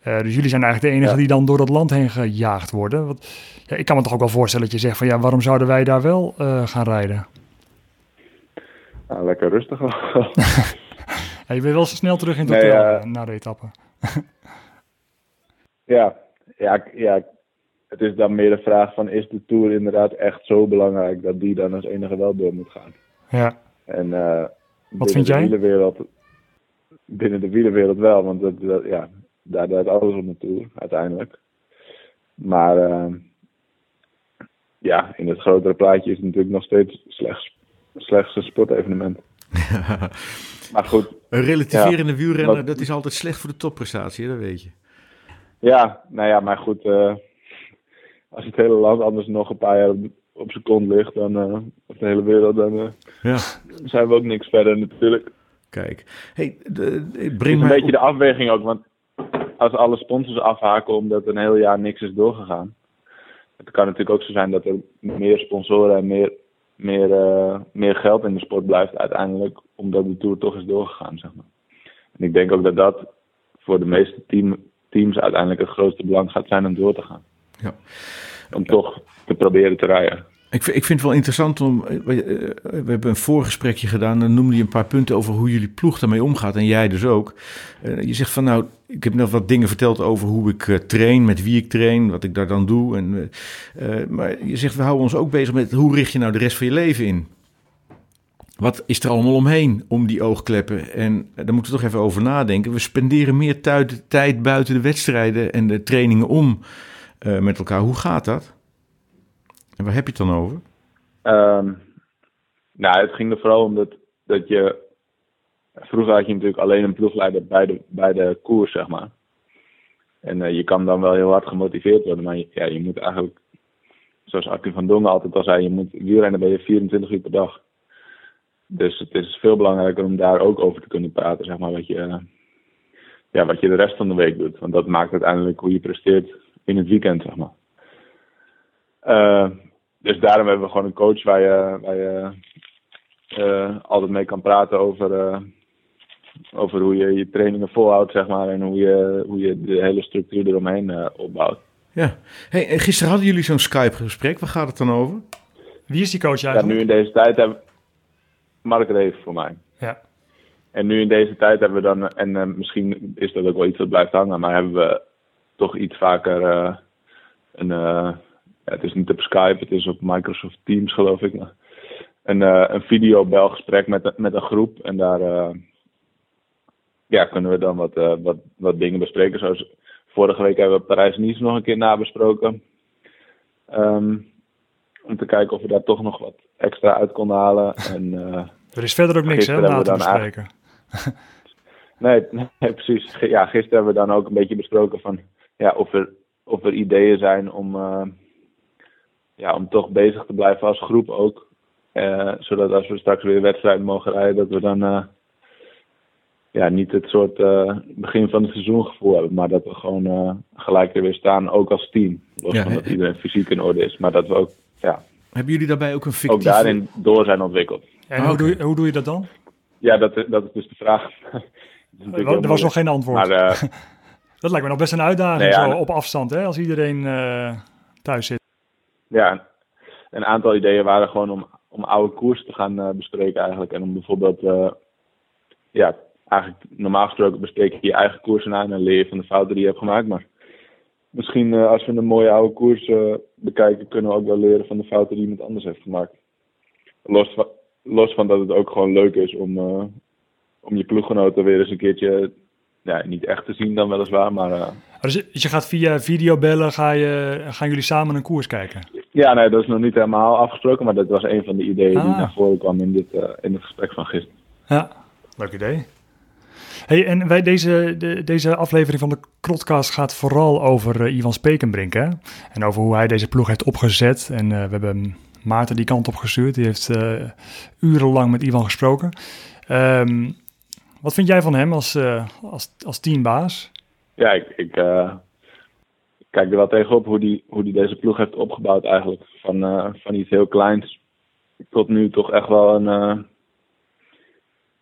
Eh, dus jullie zijn eigenlijk de enige Ja. die dan door dat land heen gejaagd worden. Want, ja, ik kan me toch ook wel voorstellen dat je zegt van ja, waarom zouden wij daar wel eh, gaan rijden? Nou, lekker rustig. Ja, je bent wel snel terug in het Nee, hotel eh, na de etappe. ja, ja, ja, het is dan meer de vraag van is de Tour inderdaad echt zo belangrijk dat die dan als enige wel door moet gaan. Ja, En eh binnen vind de jij? binnen de wielerwereld wel, want dat, dat- ja, daar draait alles om de Tour uiteindelijk. Maar eh, ja, in het grotere plaatje is het natuurlijk nog steeds slechts, slechts een sportevenement. Maar goed, Een relativerende Ja, wielrenner, dat is altijd slecht voor de topprestatie, dat weet je. Ja, nou ja, maar goed. eh, als het hele land anders nog een paar jaar op, zijn kont ligt, dan, eh, of de hele wereld, dan eh, Ja, zijn we ook niks verder natuurlijk. kijk. Hey, de, breng een beetje de afweging ook, want als alle sponsors afhaken omdat een heel jaar niks is doorgegaan. Het kan natuurlijk ook zo zijn dat er meer sponsoren en meer, meer, eh, meer geld in de sport blijft uiteindelijk, omdat de Tour toch is doorgegaan, zeg maar. En ik denk ook dat dat voor de meeste team, teams uiteindelijk het grootste belang gaat zijn om door te gaan. Ja. Om toch te proberen te rijden. Ik, ik vind het wel interessant om. eh, We, eh, we hebben een voorgesprekje gedaan. Dan noemde je een paar punten over hoe jullie ploeg daarmee omgaat. En jij dus ook. Eh, je zegt van nou, ik heb net wat dingen verteld over hoe ik train, met wie ik train, wat ik daar dan doe. En, maar je zegt we houden ons ook bezig met hoe richt je nou de rest van je leven in? Wat is er allemaal omheen om die oogkleppen? En daar moeten we toch even over nadenken. We spenderen meer tijd buiten de wedstrijden en de trainingen om met elkaar. Hoe gaat dat? En waar heb je het dan over? Ehm, nou, het ging er vooral om dat, dat je. Vroeger had je natuurlijk alleen een ploegleider bij de, bij de koers, zeg maar. En eh, je kan dan wel heel hard gemotiveerd worden, maar je, ja, je moet eigenlijk, zoals Arkin van Dongen altijd al zei, je moet wielrennen ben je 24 uur per dag. Dus het is veel belangrijker om daar ook over te kunnen praten, zeg maar, wat je, ja, wat je de rest van de week doet. Want dat maakt uiteindelijk hoe je presteert in het weekend, zeg maar. Eh, dus daarom hebben we gewoon een coach waar je, waar je eh, altijd mee kan praten over, eh, over hoe je je trainingen volhoudt, zeg maar. En hoe je, hoe je de hele structuur eromheen eh, opbouwt. Ja. Hey, en gisteren hadden jullie zo'n Skype-gesprek. Waar gaat het dan over? wie is die coach Ja, eigenlijk? nu in deze tijd hebben Mark Reef voor mij. Ja. En nu in deze tijd hebben we dan, en eh, misschien is dat ook wel iets dat blijft hangen, maar hebben we toch iets vaker eh, een, eh, ja, het is niet op Skype, het is op Microsoft Teams geloof ik, een, eh een videobelgesprek met, met een groep en daar eh, ja, kunnen we dan wat, eh, wat, wat dingen bespreken. Zoals vorige week hebben we Parijs-Nice nog een keer nabesproken. Ehm, om te kijken of we daar toch nog wat extra uit konden halen. En, Er is verder ook niks hè, na te bespreken. Nee, nee, precies. Ja, gisteren hebben we dan ook een beetje besproken van ja, of, er, of er ideeën zijn om, ja, om toch bezig te blijven als groep ook. Eh, zodat als we straks weer wedstrijden mogen rijden, dat we dan eh, ja, niet het soort eh, begin van het seizoen gevoel hebben. Maar dat we gewoon eh, gelijk er weer staan, ook als team. Los Ja, van dat iedereen fysiek in orde is. Maar dat we ook, ja, Hebben jullie daarbij ook een ook fictieve... daarin door zijn ontwikkeld. En Ah, hoe, oké. doe je, hoe doe je dat dan? Ja, dat, is- dat is dus de vraag. Er was nog geen antwoord. Maar eh, Dat lijkt me nog best een uitdaging Nee, ja, zo op afstand, hè, als iedereen eh, thuis zit. Ja, een aantal ideeën waren gewoon om, om oude koers te gaan eh, bespreken eigenlijk. En om bijvoorbeeld, eh, ja, eigenlijk normaal gesproken bespreek je je eigen koersen aan en leer je van de fouten die je hebt gemaakt. Maar misschien eh, als we een mooie oude koers bekijken, kunnen we ook wel leren van de fouten die iemand anders heeft gemaakt. Los van, los van dat het ook gewoon leuk is om, om je ploeggenoten weer eens een keertje, ja, niet echt te zien dan weliswaar, maar eh, Dus je gaat via videobellen, ga je, gaan jullie samen een koers kijken? Ja, nee, dat is nog niet helemaal afgesproken, maar dat was een van de ideeën die Ah. naar voren kwam in, dit, eh, in het gesprek van gisteren. Ja, leuk idee. Hey, en wij, deze, de, deze aflevering van de Krotcast gaat vooral over eh, Ivan Spekenbrink. Hè? En over hoe hij deze ploeg heeft opgezet. En eh, we hebben Maarten die kant op gestuurd. Die heeft eh, urenlang met Ivan gesproken. Ehm, wat vind jij van hem als, eh, als, als teambaas? Ja, ik, ik eh, kijk er wel tegenop hoe die, hoe die deze ploeg heeft opgebouwd eigenlijk. Van, eh, van iets heel kleins tot nu toch echt wel een, eh,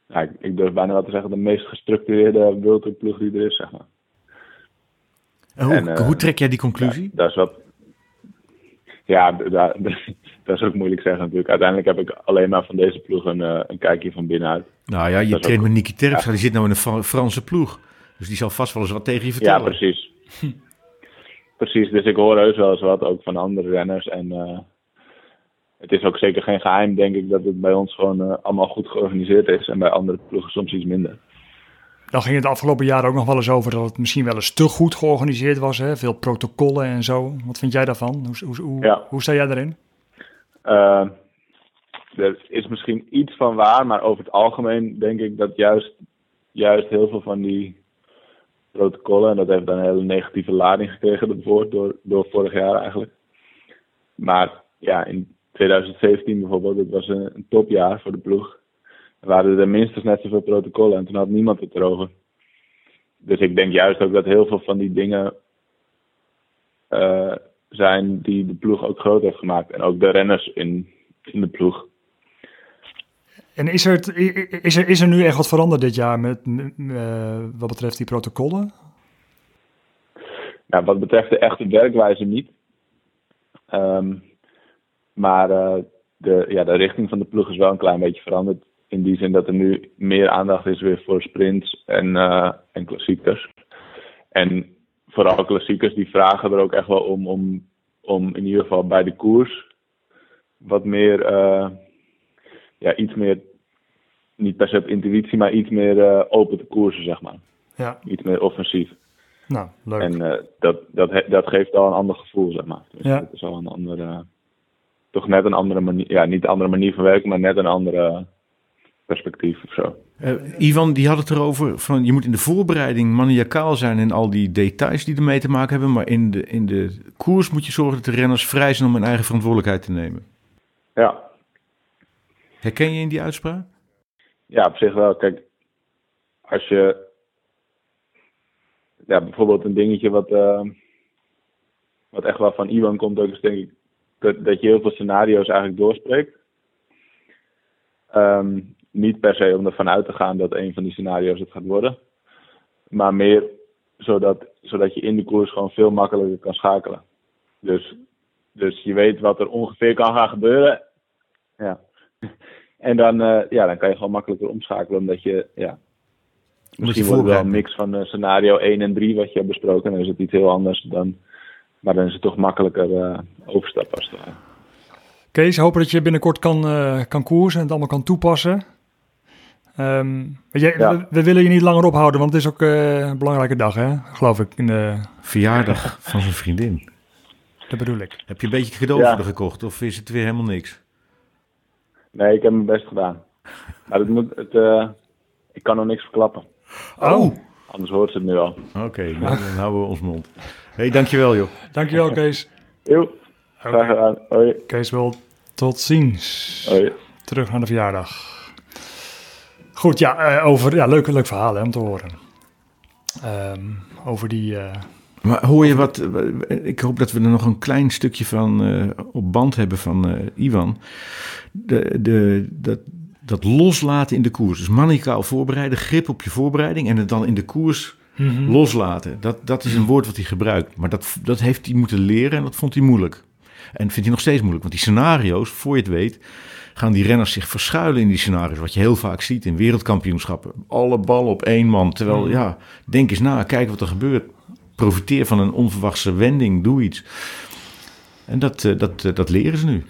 ja, ik, ik durf bijna wel te zeggen, de meest gestructureerde World Tour ploeg die er is, zeg maar. En hoe, En, eh, hoe trek jij die conclusie? Ja, dat is wat. Ja, dat is ook moeilijk zeggen natuurlijk. Uiteindelijk heb ik alleen maar van deze ploeg een, een kijkje van binnenuit. Nou ja, je dat traint ook- met Niki Terpstra, die zit nou in een Fra- Franse ploeg. Dus die zal vast wel eens wat tegen je Ja, vertellen. precies. precies, dus ik hoor heus wel eens wat ook van andere renners. En eh, het is ook zeker geen geheim, denk ik, dat het bij ons gewoon eh, allemaal goed georganiseerd is. En bij andere ploegen soms iets minder. Dan ging het de afgelopen jaren ook nog wel eens over dat het misschien wel eens te goed georganiseerd was. Hè? Veel protocollen en zo. Wat vind jij daarvan? Hoe, hoe, hoe, Ja. hoe sta jij daarin? Eh, er is misschien iets van waar, maar over het algemeen denk ik dat juist, juist heel veel van die protocollen, en dat heeft dan een hele negatieve lading gekregen daarvoor, door, door vorig jaar eigenlijk. Maar ja, in 2017 bijvoorbeeld, dat was een, een topjaar voor de ploeg. Er waren er minstens net zoveel protocollen en toen had niemand het erover. Dus ik denk juist ook dat heel veel van die dingen eh, zijn die de ploeg ook groot heeft gemaakt. En ook de renners in, in de ploeg. En is er, is, er, is er nu echt wat veranderd dit jaar met, eh, wat betreft die protocollen? Nou, wat betreft de echte werkwijze niet. Ehm, maar eh, de, ja, de richting van de ploeg is wel een klein beetje veranderd. In die zin dat er nu meer aandacht is weer voor sprints en, eh, en klassiekers. En vooral klassiekers die vragen er ook echt wel om, om, om in ieder geval bij de koers wat meer, ja, iets meer, niet per se op intuïtie, maar iets meer eh, open te koersen, zeg maar. Ja, Iets meer offensief. nou, leuk. En eh, dat, dat, dat geeft al een ander gevoel, zeg maar. Dus Ja. Het is al een andere, toch net een andere manier, ja, niet een andere manier van werken, maar net een andere perspectief of zo. Eh, Ivan, die had het erover van je moet in de voorbereiding maniacaal zijn in al die details die ermee te maken hebben. Maar in de, in de koers moet je zorgen dat de renners vrij zijn om hun eigen verantwoordelijkheid te nemen. Ja, Herken je in die uitspraak? ja, op zich wel. Kijk, als je, ja, bijvoorbeeld een dingetje wat, eh, wat echt wel van Iwan komt ook, is denk ik dat, dat je heel veel scenario's eigenlijk doorspreekt. Ehm, niet per se om ervan uit te gaan dat een van die scenario's het gaat worden. Maar meer zodat, zodat je in de koers gewoon veel makkelijker kan schakelen. Dus, dus je weet wat er ongeveer kan gaan gebeuren. Ja. En dan, eh, ja, dan kan je gewoon makkelijker omschakelen, omdat je, ja, misschien wordt wel een mix van eh, scenario 1 en 3 wat je hebt besproken. En dan is het iets heel anders dan, maar dan is het toch makkelijker eh, overstappen als het. Kees, hopen dat je binnenkort kan, eh, kan koersen en het allemaal kan toepassen. Ehm, weet je, Ja. we, we willen je niet langer ophouden, want het is ook eh, een belangrijke dag, hè? geloof ik. In de, Verjaardag van zijn vriendin. dat bedoel ik. Heb je een beetje cadeau Ja. gekocht of is het weer helemaal niks? Nee, ik heb mijn best gedaan. Maar het moet, het, eh, ik kan nog niks verklappen. Oh, Anders hoort ze het nu al. Oké, dan houden we ons mond. Hé, hey, dankjewel joh. dankjewel Kees. Jo, graag gedaan. Hoi. Kees wil tot ziens. Hoi. Terug naar de verjaardag. Goed, ja, eh, over, ja leuk, leuk verhaal hè, om te horen. Ehm, over die... eh, Maar hoor je wat, ik hoop dat we er nog een klein stukje van eh, op band hebben van eh, Ivan. De, de, dat, dat loslaten in de koers. Dus manicaal voorbereiden, grip op je voorbereiding en het dan in de koers mhm. loslaten. Dat, dat is een woord wat hij gebruikt. Maar dat, dat heeft hij moeten leren en dat vond hij moeilijk. En vindt hij nog steeds moeilijk. Want die scenario's, voor je het weet, gaan die renners zich verschuilen in die scenario's. Wat je heel vaak ziet in wereldkampioenschappen. Alle ballen op één man. Terwijl, ja, denk eens na, kijk wat er gebeurt. Profiteer van een onverwachte wending, doe iets. En dat, eh, dat, eh, dat leren ze nu.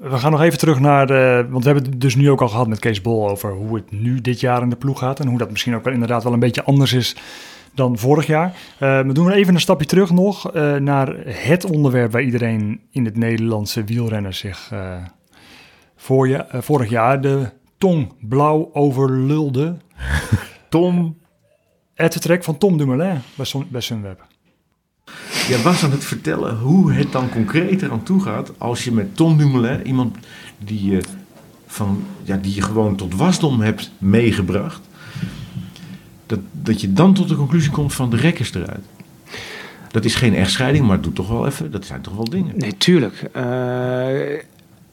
We gaan nog even terug naar de. Want we hebben het dus nu ook al gehad met Kees Bol over hoe het nu dit jaar in de ploeg gaat. En hoe dat misschien ook wel inderdaad wel een beetje anders is dan vorig jaar. Eh, we doen even een stapje terug nog naar het onderwerp waar iedereen in het Nederlandse wielrennen zich eh, voor je, vorig jaar de tong blauw overlulde. Tom, Het vertrek van Tom Dumoulin bij, Sun- bij Sunweb. jij was aan het vertellen hoe het dan concreet eraan toe gaat als je met Tom Dumoulin, iemand die je, van, ja, die je gewoon tot wasdom hebt meegebracht, dat, dat je dan tot de conclusie komt van de rek is eruit. Dat is geen echtscheiding, maar het doet toch wel even, dat zijn toch wel dingen. Nee, tuurlijk. Eh,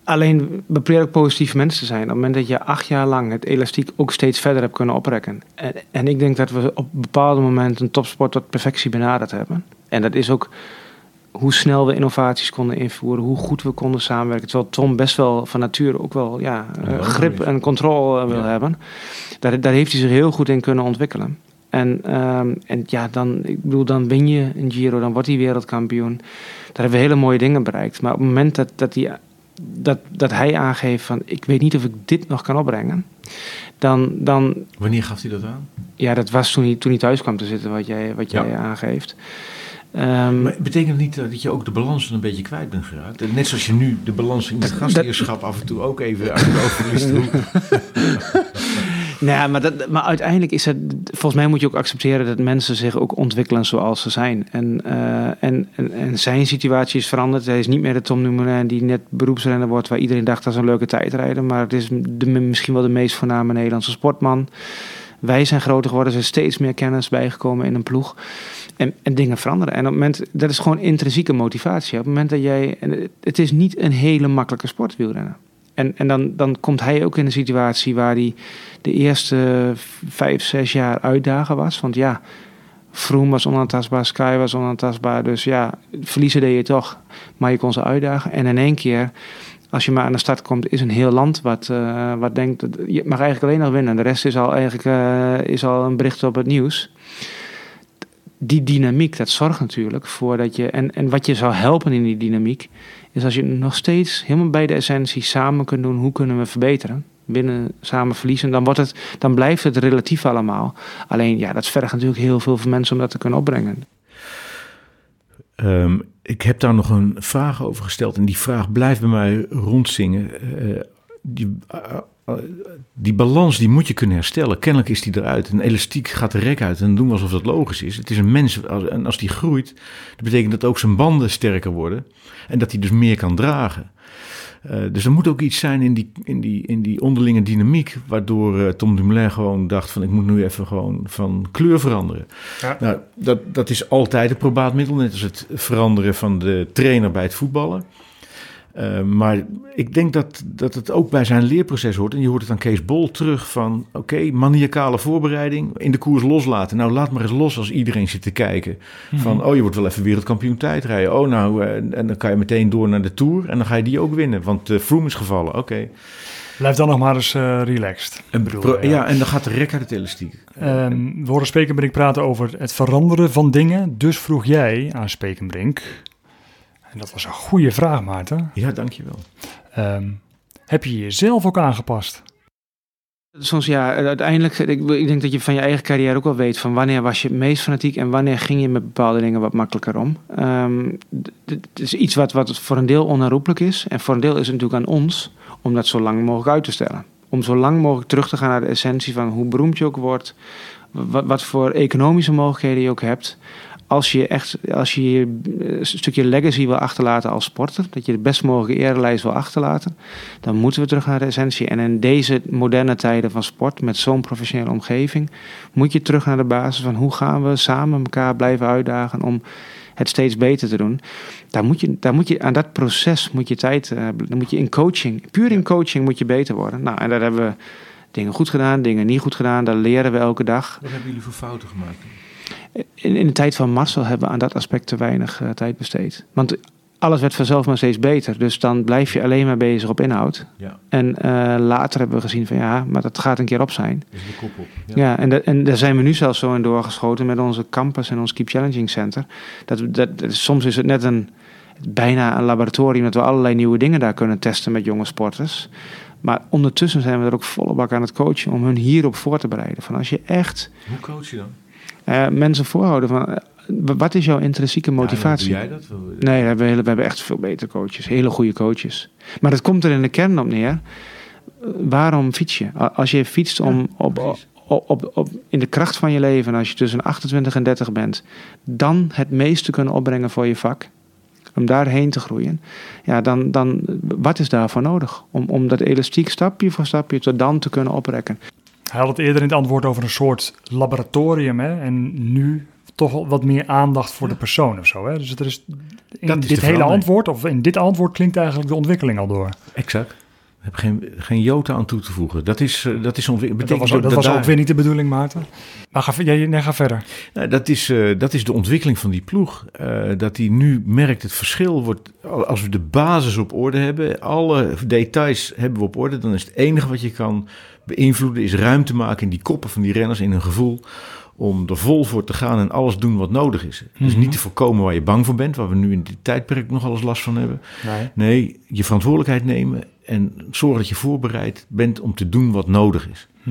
alleen we proberen ook positieve mensen te zijn. Op het moment dat je acht jaar lang het elastiek ook steeds verder hebt kunnen oprekken. En, en ik denk dat we op bepaalde momenten een topsport tot perfectie benaderd hebben. En dat is ook hoe snel we innovaties konden invoeren, hoe goed we konden samenwerken. Terwijl Tom best wel van nature ook wel ja, eh, Ja, grip en controle eh, wil Ja. hebben. Daar, daar heeft hij zich heel goed in kunnen ontwikkelen. En, ehm, en ja, dan, ik bedoel, dan win je een Giro, dan wordt hij wereldkampioen. Daar hebben we hele mooie dingen bereikt. Maar op het moment dat, dat, hij, dat, dat hij aangeeft van ik weet niet of ik dit nog kan opbrengen. Dan, dan Wanneer gaf hij dat aan? ja, dat was toen hij, toen hij thuis kwam te zitten, wat jij, wat Ja. jij aangeeft. Ehm, Maar betekent niet eh, dat je ook de balans een beetje kwijt bent geraakt? Eh, Net zoals je nu de balans in het gastheerschap af en toe ook even uit oog verliest. Nou, maar, maar uiteindelijk is het. Volgens mij moet je ook accepteren dat mensen zich ook ontwikkelen zoals ze zijn. En, eh, en, en, en zijn situatie is veranderd. Hij is niet meer de Tom Dumoulin die net beroepsrenner wordt, waar iedereen dacht dat is een leuke tijdrijder. Maar het is de, misschien wel de meest voorname Nederlandse sportman. Wij zijn groter geworden, er is steeds meer kennis bijgekomen in een ploeg. En, en dingen veranderen. En op het moment, dat is gewoon intrinsieke motivatie. Op het moment dat jij. Het is niet een hele makkelijke sport wielrennen. En, en dan, dan komt hij ook in een situatie waar hij de eerste vijf, zes jaar uitdagen was. Want ja, Froome was onaantastbaar, Sky was onaantastbaar. Dus ja, verliezen deed je toch. Maar je kon ze uitdagen. En in één keer, als je maar aan de start komt, is een heel land wat, eh, wat denkt... Je mag eigenlijk alleen nog winnen. De rest is al, eigenlijk, eh, is al een bericht op het nieuws. Die dynamiek, dat zorgt natuurlijk voor dat je... En, en wat je zou helpen in die dynamiek... is als je nog steeds helemaal bij de essentie samen kunt doen... hoe kunnen we verbeteren? Winnen, samen verliezen. Dan, wordt het, dan blijft het relatief allemaal. Alleen, ja, dat vergt natuurlijk heel veel van mensen om dat te kunnen opbrengen. Ehm, ik heb daar nog een vraag over gesteld en die vraag blijft bij mij rondzingen. Eh, die, eh, die balans die moet je kunnen herstellen. Kennelijk is die eruit. Een elastiek gaat de rek uit en dan doen we alsof dat logisch is. Het is een mens en als die groeit, dat betekent dat ook zijn banden sterker worden en dat hij dus meer kan dragen. Eh, dus er moet ook iets zijn in die, in die, in die onderlinge dynamiek, waardoor eh, Tom Dumoulin gewoon dacht van ik moet nu even gewoon van kleur veranderen. Ja. Nou, dat, dat is altijd een probaat middel, net als het veranderen van de trainer bij het voetballen. Eh, maar ik denk dat, dat het ook bij zijn leerproces hoort. En je hoort het aan Kees Bol terug van... oké, maniacale voorbereiding, in de koers loslaten. Nou, laat maar eens los als iedereen zit te kijken. Van, oh, je wordt wel even wereldkampioen tijdrijden. Oh, nou, eh, en dan kan je meteen door naar de Tour. En dan ga je die ook winnen, want uh, Froome is gevallen. Oké. Blijf dan nog maar eens uh, relaxed. En, bedoel, ja. ja. en dan gaat de rek uit het elastiek. Um, we horen Spekenbrink praten over het veranderen van dingen. Dus vroeg jij aan Spekenbrink... En dat was een goede vraag, Maarten. Ja, dankjewel. Um, heb je jezelf ook aangepast? Soms ja, uiteindelijk, ik, ik, denk dat je van je eigen carrière ook wel weet van wanneer was je het meest fanatiek en wanneer ging je met bepaalde dingen wat makkelijker om. Um, het is iets wat, wat voor een deel onherroepelijk is en voor een deel is het natuurlijk aan ons om dat zo lang mogelijk uit te stellen. Om zo lang mogelijk terug te gaan naar de essentie van hoe beroemd je ook wordt, wat, wat voor economische mogelijkheden je ook hebt als je echt als je een stukje legacy wil achterlaten als sporter, dat je de best mogelijke erelijst wil achterlaten, dan moeten we terug naar de essentie. En in deze moderne tijden van sport, met zo'n professionele omgeving, moet je terug naar de basis van hoe gaan we samen elkaar blijven uitdagen om het steeds beter te doen. Daar moet je, daar moet je aan dat proces moet je tijd, uh, dan moet je in coaching, puur in coaching moet je beter worden. Nou, en daar hebben we dingen goed gedaan, dingen niet goed gedaan, daar leren we elke dag. Wat hebben jullie voor fouten gemaakt? In, in de tijd van Marcel hebben we aan dat aspect te weinig uh, tijd besteed. Want alles werd vanzelf maar steeds beter. Dus dan blijf je alleen maar bezig op inhoud. Ja. En uh, later hebben we gezien van ja, maar dat gaat een keer op zijn. Dus de kop op. Ja, ja en, de, en daar zijn we nu zelfs zo in doorgeschoten met onze campus en ons Keep Challenging Center. Dat, dat, dat, soms is het net een, bijna een laboratorium dat we allerlei nieuwe dingen daar kunnen testen met jonge sporters. Maar ondertussen zijn we er ook volle bak aan het coachen om hun hierop voor te bereiden. Van als je echt Hoe coach je dan? Eh, mensen voorhouden van eh, wat is jouw intrinsieke motivatie? Ja, doe jij dat? Nee, we hebben, we hebben echt veel betere coaches. Hele goede coaches. Maar het komt er in de kern op neer. Eh, Waarom fiets je? Als je fietst om op, op, op, in de kracht van je leven, als je tussen 28 en 30 bent, dan het meeste kunnen opbrengen voor je vak, om daarheen te groeien, ja, dan, dan wat is daarvoor nodig? Om, om dat elastiek stapje voor stapje tot dan te kunnen oprekken. Hij had het eerder in het antwoord over een soort laboratorium. Hè? En nu toch wat meer aandacht voor de persoon of zo. Hè? Dus er is in Dat dit hele antwoord, of in dit antwoord klinkt eigenlijk de ontwikkeling al door. Exact. Ik heb geen, geen jota aan toe te voegen. Dat is, eh, dat is ongeveer. Dat betekent was, dat was daar- ook weer niet de bedoeling, Maarten. Maar ga, jij, nee, ga verder. Nou, dat, is, eh, dat is de ontwikkeling van die ploeg. Eh, dat hij nu merkt het verschil wordt. Als we de basis op orde hebben, alle details hebben we op orde, dan is het enige wat je kan beïnvloeden, is ruimte maken in die koppen van die renners, in hun gevoel. Om er vol voor te gaan en alles doen wat nodig is. Dus Mhm. niet te voorkomen waar je bang voor bent, waar we nu in dit tijdperk nog alles last van hebben. Nee. Nee, je verantwoordelijkheid nemen en zorgen dat je voorbereid bent om te doen wat nodig is. Hm.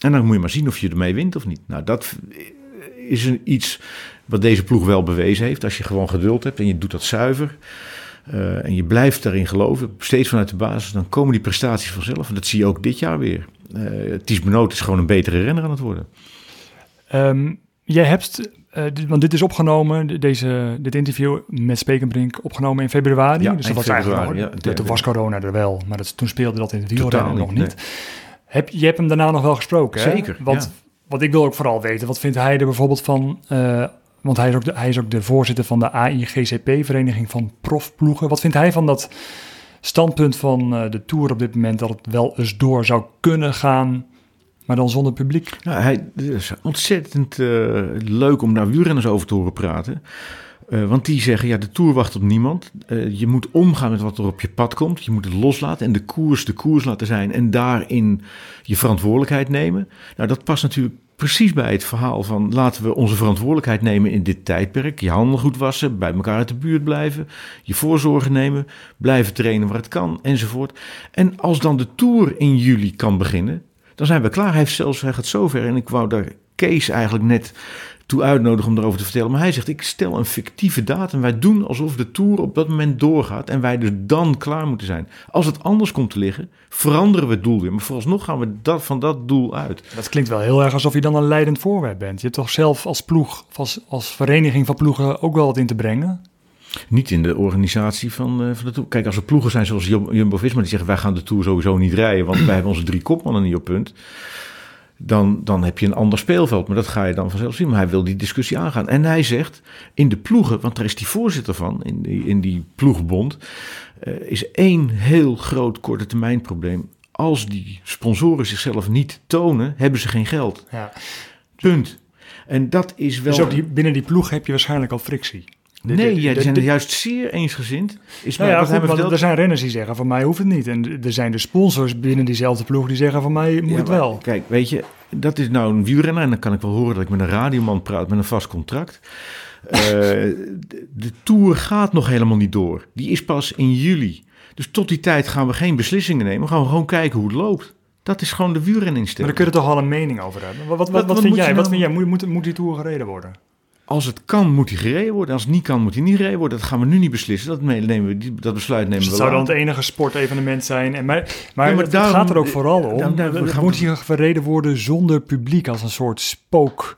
En dan moet je maar zien of je ermee wint of niet. Nou, dat is een, iets wat deze ploeg wel bewezen heeft. Als je gewoon geduld hebt en je doet dat zuiver. Eh, en je blijft daarin geloven, steeds vanuit de basis, dan komen die prestaties vanzelf. En dat zie je ook dit jaar weer. Eh Ties Benoot is gewoon een betere renner aan het worden. Ehm, jij hebt, eh, dit- want dit is opgenomen, de- deze, dit interview met Spekenbrink, opgenomen in februari. Ja, dus dat was eigenlijk februari, nog, ja. toen was corona er wel, maar dat, toen speelde dat in het wielrennen nog niet. Heb, je hebt hem daarna nog wel gesproken, hè? Zeker, Want, ja. want ik wil ook vooral weten, wat vindt hij er bijvoorbeeld van... want hij is, ook de, hij is ook de voorzitter van de AIGCP, Vereniging van Profploegen. Wat vindt hij van dat standpunt van eh, de Tour op dit moment... dat het wel eens door zou kunnen gaan, maar dan zonder publiek? Hij, het is ontzettend eh, leuk om naar wielrenners over te horen praten. Eh, want die zeggen, ja, de Tour wacht op niemand. Je moet omgaan met wat er op je pad komt. Je moet het loslaten en de koers de koers laten zijn. En daarin je verantwoordelijkheid nemen. Nou, dat past natuurlijk precies bij het verhaal van... laten we onze verantwoordelijkheid nemen in dit tijdperk. Je handen goed wassen, bij elkaar uit de buurt blijven. Je voorzorgen nemen, blijven trainen waar het kan, enzovoort. En als dan de Tour in juli kan beginnen... dan zijn we klaar. Hij heeft zelfs, hij gaat zover. En ik wou daar Kees eigenlijk net toe uitnodigen om daarover te vertellen. Maar hij zegt, ik stel een fictieve datum. Wij doen alsof de Tour op dat moment doorgaat en wij dus dan klaar moeten zijn. Als het anders komt te liggen, veranderen we het doel weer. Maar vooralsnog gaan we dat, van dat doel uit. Dat klinkt wel heel erg alsof je dan een leidend voorwerp bent. Je hebt toch zelf als ploeg, als, als vereniging van ploegen ook wel wat in te brengen? Niet in de organisatie van, eh, van de Tour. Kijk, als er ploegen zijn zoals Jum- Jumbo-Visma... die zeggen, wij gaan de Tour sowieso niet rijden... want wij hebben onze drie kopmannen niet op punt... Dan, dan heb je een ander speelveld. Maar dat ga je dan vanzelf zien. Maar hij wil die discussie aangaan. En hij zegt, in de ploegen... want daar is die voorzitter van, in die, in die ploegbond... eh, is één heel groot korte termijn probleem. Als die sponsoren zichzelf niet tonen... hebben ze geen geld. Ja. Punt. En dat is wel... Dus ook die, binnen die ploeg heb je waarschijnlijk al frictie. De- Nee, die zijn er juist zeer eensgezind. Is Nou ja, wat goed, vertelt. er zijn renners die zeggen van mij hoeft het niet. En er zijn de sponsors binnen diezelfde ploeg die zeggen van mij moet Ja, het maar wel. Kijk, weet je, dat is nou een wielrenner. En dan kan ik wel horen dat ik met een radioman praat met een vast contract. Eh, de, de Tour gaat nog helemaal niet door. Die is pas in juli. Dus tot die tijd gaan we geen beslissingen nemen. Gaan we gewoon kijken hoe het loopt. Dat is gewoon de Maar wielreninstelling. daar kun je toch wel een mening over hebben. Wat, wat, wat, vind jij? Wat nou- vind jij? Moet, moet, moet die Tour gereden worden? Als het kan, moet hij gereden worden. Als het niet kan, moet hij niet gereden worden. Dat gaan we nu niet beslissen. Dat, nemen we, dat besluit nemen Dus we het zou dan het enige sportevenement zijn. En maar maar, Ja, maar het daarom- gaat er ook vooral om. daarom het gaan moet hier verreden worden zonder publiek. Als een soort spook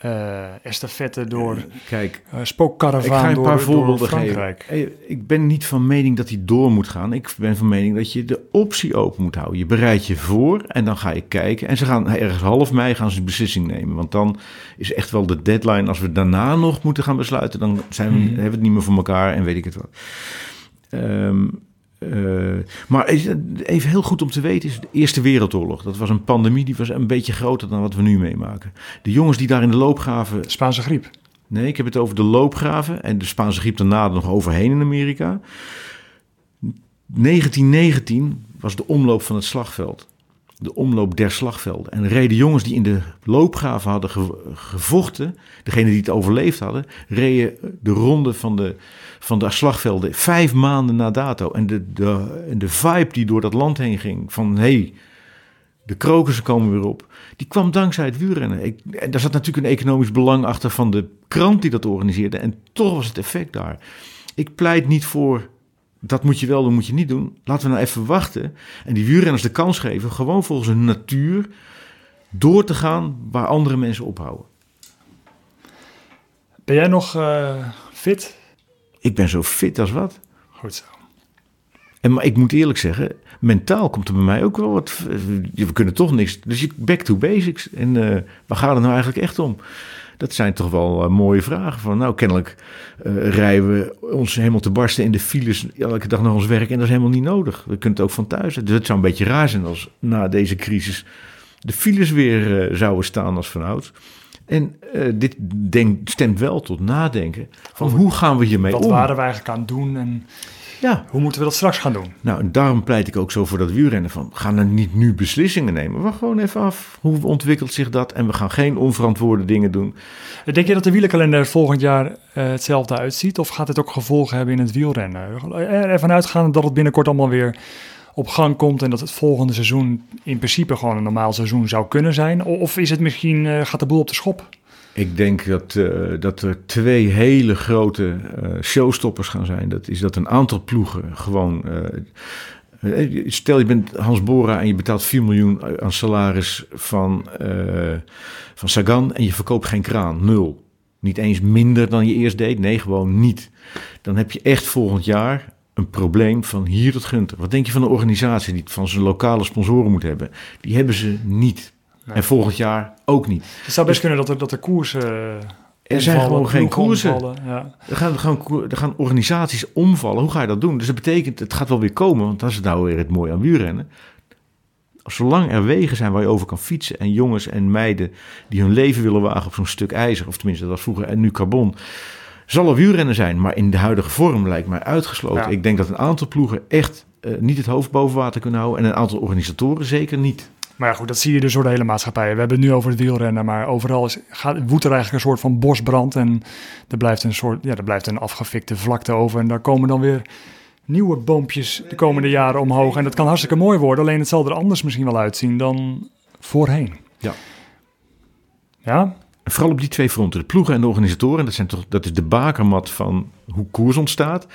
eh estafette door Kijk, uh, Ik spookkaravaan ga je een door, paar voorbeelden Frankrijk. geven. Ik ben niet van mening dat hij door moet gaan. Ik ben van mening dat je de optie open moet houden. Je bereidt je voor en dan ga je kijken. En ze gaan ergens half mei gaan ze een beslissing nemen. Want dan is echt wel de deadline. Als we daarna nog moeten gaan besluiten, dan zijn we, Mhm. hebben we het niet meer voor elkaar en weet ik het wat. Ehm, eh, maar even heel goed om te weten is de Eerste Wereldoorlog. Dat was een pandemie die was een beetje groter dan wat we nu meemaken. De jongens die daar in de loopgraven Spaanse griep. Nee, ik heb het over de loopgraven en de Spaanse griep daarna nog overheen in Amerika. 1919 was de omloop van het slagveld. de omloop der slagvelden. En reden jongens die in de loopgraven hadden ge- gevochten, degene die het overleefd hadden, reden de ronde van de, van de slagvelden vijf maanden na dato. En de, de, de vibe die door dat land heen ging, van hé, hey, de krokussen komen weer op, die kwam dankzij het wielrennen. Ik, en daar zat natuurlijk een economisch belang achter van de krant die dat organiseerde. En toch was het effect daar. Ik pleit niet voor dat moet je wel doen, moet je niet doen. Laten we nou even wachten en die wielrenners de kans geven, gewoon volgens hun natuur, door te gaan waar andere mensen ophouden. Ben jij nog eh, fit? Ik ben zo fit als wat. Goed zo. En maar ik moet eerlijk zeggen, mentaal komt er bij mij ook wel wat. We kunnen toch niks. Dus je back to basics. En eh, waar gaat het nou eigenlijk echt om? Dat zijn toch wel eh, mooie vragen. Van, nou, kennelijk eh, rijden we ons helemaal te barsten in de files elke dag naar ons werk. En dat is helemaal niet nodig. We kunnen het ook van thuis. Dus het zou een beetje raar zijn als na deze crisis de files weer eh, zouden staan als vanouds. En eh, dit denk, stemt wel tot nadenken van hoe gaan we hiermee Wat om? waren we eigenlijk aan het doen en Ja, hoe moeten we dat straks gaan doen? nou, en daarom pleit ik ook zo voor dat wielrennen van... ga er niet nu beslissingen nemen. Wacht gewoon even af. Hoe ontwikkelt zich dat? En we gaan geen onverantwoorde dingen doen. Denk je dat de wielerkalender volgend jaar eh, hetzelfde uitziet? Of gaat het ook gevolgen hebben in het wielrennen? Er ervan uitgaan dat het binnenkort allemaal weer op gang komt... en dat het volgende seizoen in principe gewoon een normaal seizoen zou kunnen zijn? Of is het misschien, eh, gaat de boel op de schop? Ik denk dat, eh, dat er twee hele grote eh, showstoppers gaan zijn. Dat is dat een aantal ploegen gewoon... stel je bent Hans Bora en je betaalt 4 miljoen aan salaris van, van Sagan... en je verkoopt geen kraan, nul. Niet eens minder dan je eerst deed, nee, gewoon niet. Dan heb je echt volgend jaar een probleem van hier tot Gunter. Wat denk je van een organisatie die van zijn lokale sponsoren moet hebben? Die hebben ze niet. En volgend jaar ook niet. Het zou best kunnen dat er, dat er koersen... Er zijn omvallen, gewoon geen koersen. omvallen, Ja. Er gaan, er, gaan, er gaan organisaties omvallen. Hoe ga je dat doen? Dus dat betekent, het gaat wel weer komen, want dat is nou weer het mooie aan wielrennen. Zolang er wegen zijn waar je over kan fietsen en jongens en meiden die hun leven willen wagen op zo'n stuk ijzer, of tenminste dat was vroeger en nu carbon, zal er wielrennen zijn. Maar in de huidige vorm lijkt mij uitgesloten. Ja. Ik denk dat een aantal ploegen echt eh, niet het hoofd boven water kunnen houden en een aantal organisatoren zeker niet. Maar ja, goed, dat zie je dus door de hele maatschappij. We hebben het nu over het wielrennen, maar overal is, gaat, woedt er eigenlijk een soort van bosbrand. En er blijft een soort, ja, er blijft een afgefikte vlakte over. En daar komen dan weer nieuwe boompjes de komende jaren omhoog. En dat kan hartstikke mooi worden, alleen het zal er anders misschien wel uitzien dan voorheen. Ja. Ja? Vooral op die twee fronten, de ploegen en de organisatoren, dat, zijn toch, dat is de bakermat van hoe koers ontstaat.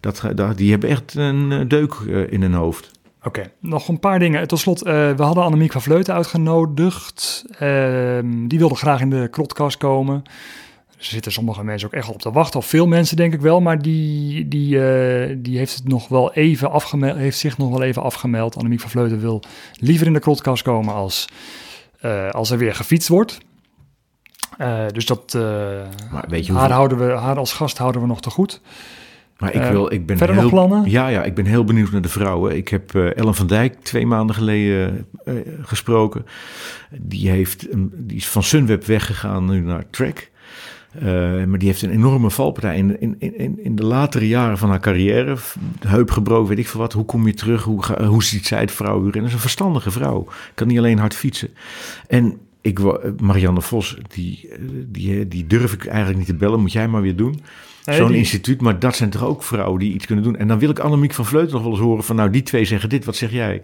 Dat, die hebben echt een eh, deuk eh, in hun hoofd. Oké, nog een paar dingen. Tot slot, eh, we hadden Annemiek van Vleuten uitgenodigd. Ehm, die wilde graag in de krotkast komen. Er zitten sommige mensen ook echt op te wachten. Of veel mensen denk ik wel. Maar die, die, die heeft, het nog wel even afgemeld, heeft zich nog wel even afgemeld. Annemiek van Vleuten wil liever in de krotkast komen als, als er weer gefietst wordt. Eh, dus dat, eh, Maar weet je haar, hoeveel- houden we, haar als gast houden we nog te goed. Maar ik, Eh, wil, ik ben verder heel, nog plannen? Ja, ja, ik ben heel benieuwd naar de vrouwen. Ik heb eh, Ellen van Dijk twee maanden geleden eh, gesproken. Die, heeft, een- die is van Sunweb weggegaan nu naar Trek. Eh, maar die heeft een enorme valpartij in, in, in, in de latere jaren van haar carrière. Heup gebroken, weet ik veel wat. Hoe kom je terug? Hoe, hoe ziet zij het vrouwenwiel? En dat is een verstandige vrouw. Kan niet alleen hard fietsen. En ik, Marianne Vos, die, eh, die, die durf ik eigenlijk niet te bellen. Moet jij maar weer doen. Nee, Zo'n die- instituut, maar dat zijn toch ook vrouwen die iets kunnen doen. En dan wil ik Annemiek van Vleuten nog wel eens horen van... nou, die twee zeggen dit, wat zeg jij?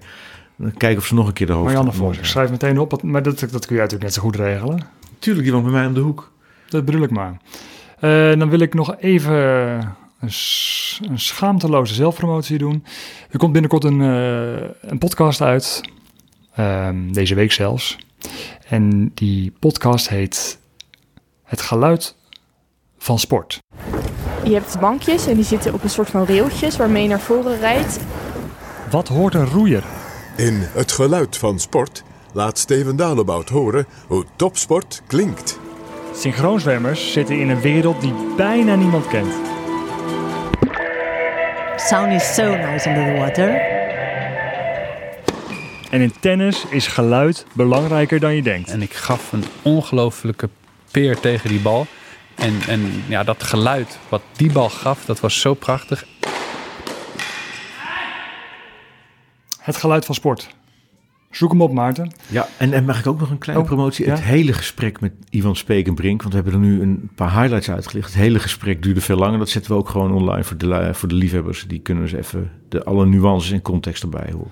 Dan kijken of ze nog een keer de hoofd... Marianne Vos, ik schrijf meteen op. Maar dat, dat kun je natuurlijk net zo goed regelen. Tuurlijk, die woont bij mij om de hoek. Dat bedoel ik maar. Eh, dan wil ik nog even een schaamteloze zelfpromotie doen. Er komt binnenkort een, eh, een podcast uit. Ehm, deze week zelfs. En die podcast heet Het geluid van sport. Je hebt bankjes en die zitten op een soort van railtjes waarmee je naar voren rijdt. Wat hoort een roeier? In Het Geluid van Sport laat Steven Dalebout horen hoe topsport klinkt. Synchroonzwemmers zitten in een wereld die bijna niemand kent. Sound is so nice under the water. En in tennis is geluid belangrijker dan je denkt. En ik gaf een ongelofelijke peer tegen die bal. En, en ja, dat geluid wat die bal gaf, dat was zo prachtig. Het geluid van sport. Zoek hem op, Maarten. Ja, en, en mag ik ook nog een kleine Oh, promotie? ja. Het hele gesprek met Ivan Spekenbrink, want we hebben er nu een paar highlights uitgelicht. Het hele gesprek duurde veel langer. Dat zetten we ook gewoon online voor de, voor de liefhebbers. Die kunnen dus even de, alle nuances en context erbij horen.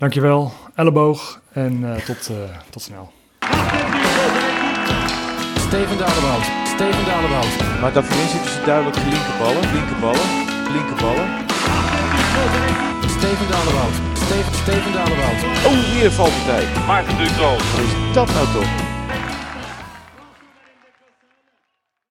Dankjewel, elleboog en eh, tot, eh, tot snel. Steven Dalebout. Steven Dalebout. Maar daarvoor zitten ze duidelijk linkerballen, linkerballen, linkerballen. Steven Dalebout. Steven, Steven Dalebout. Oh, weer valpartij. Maarten Dutroux. Wat is dat nou toch?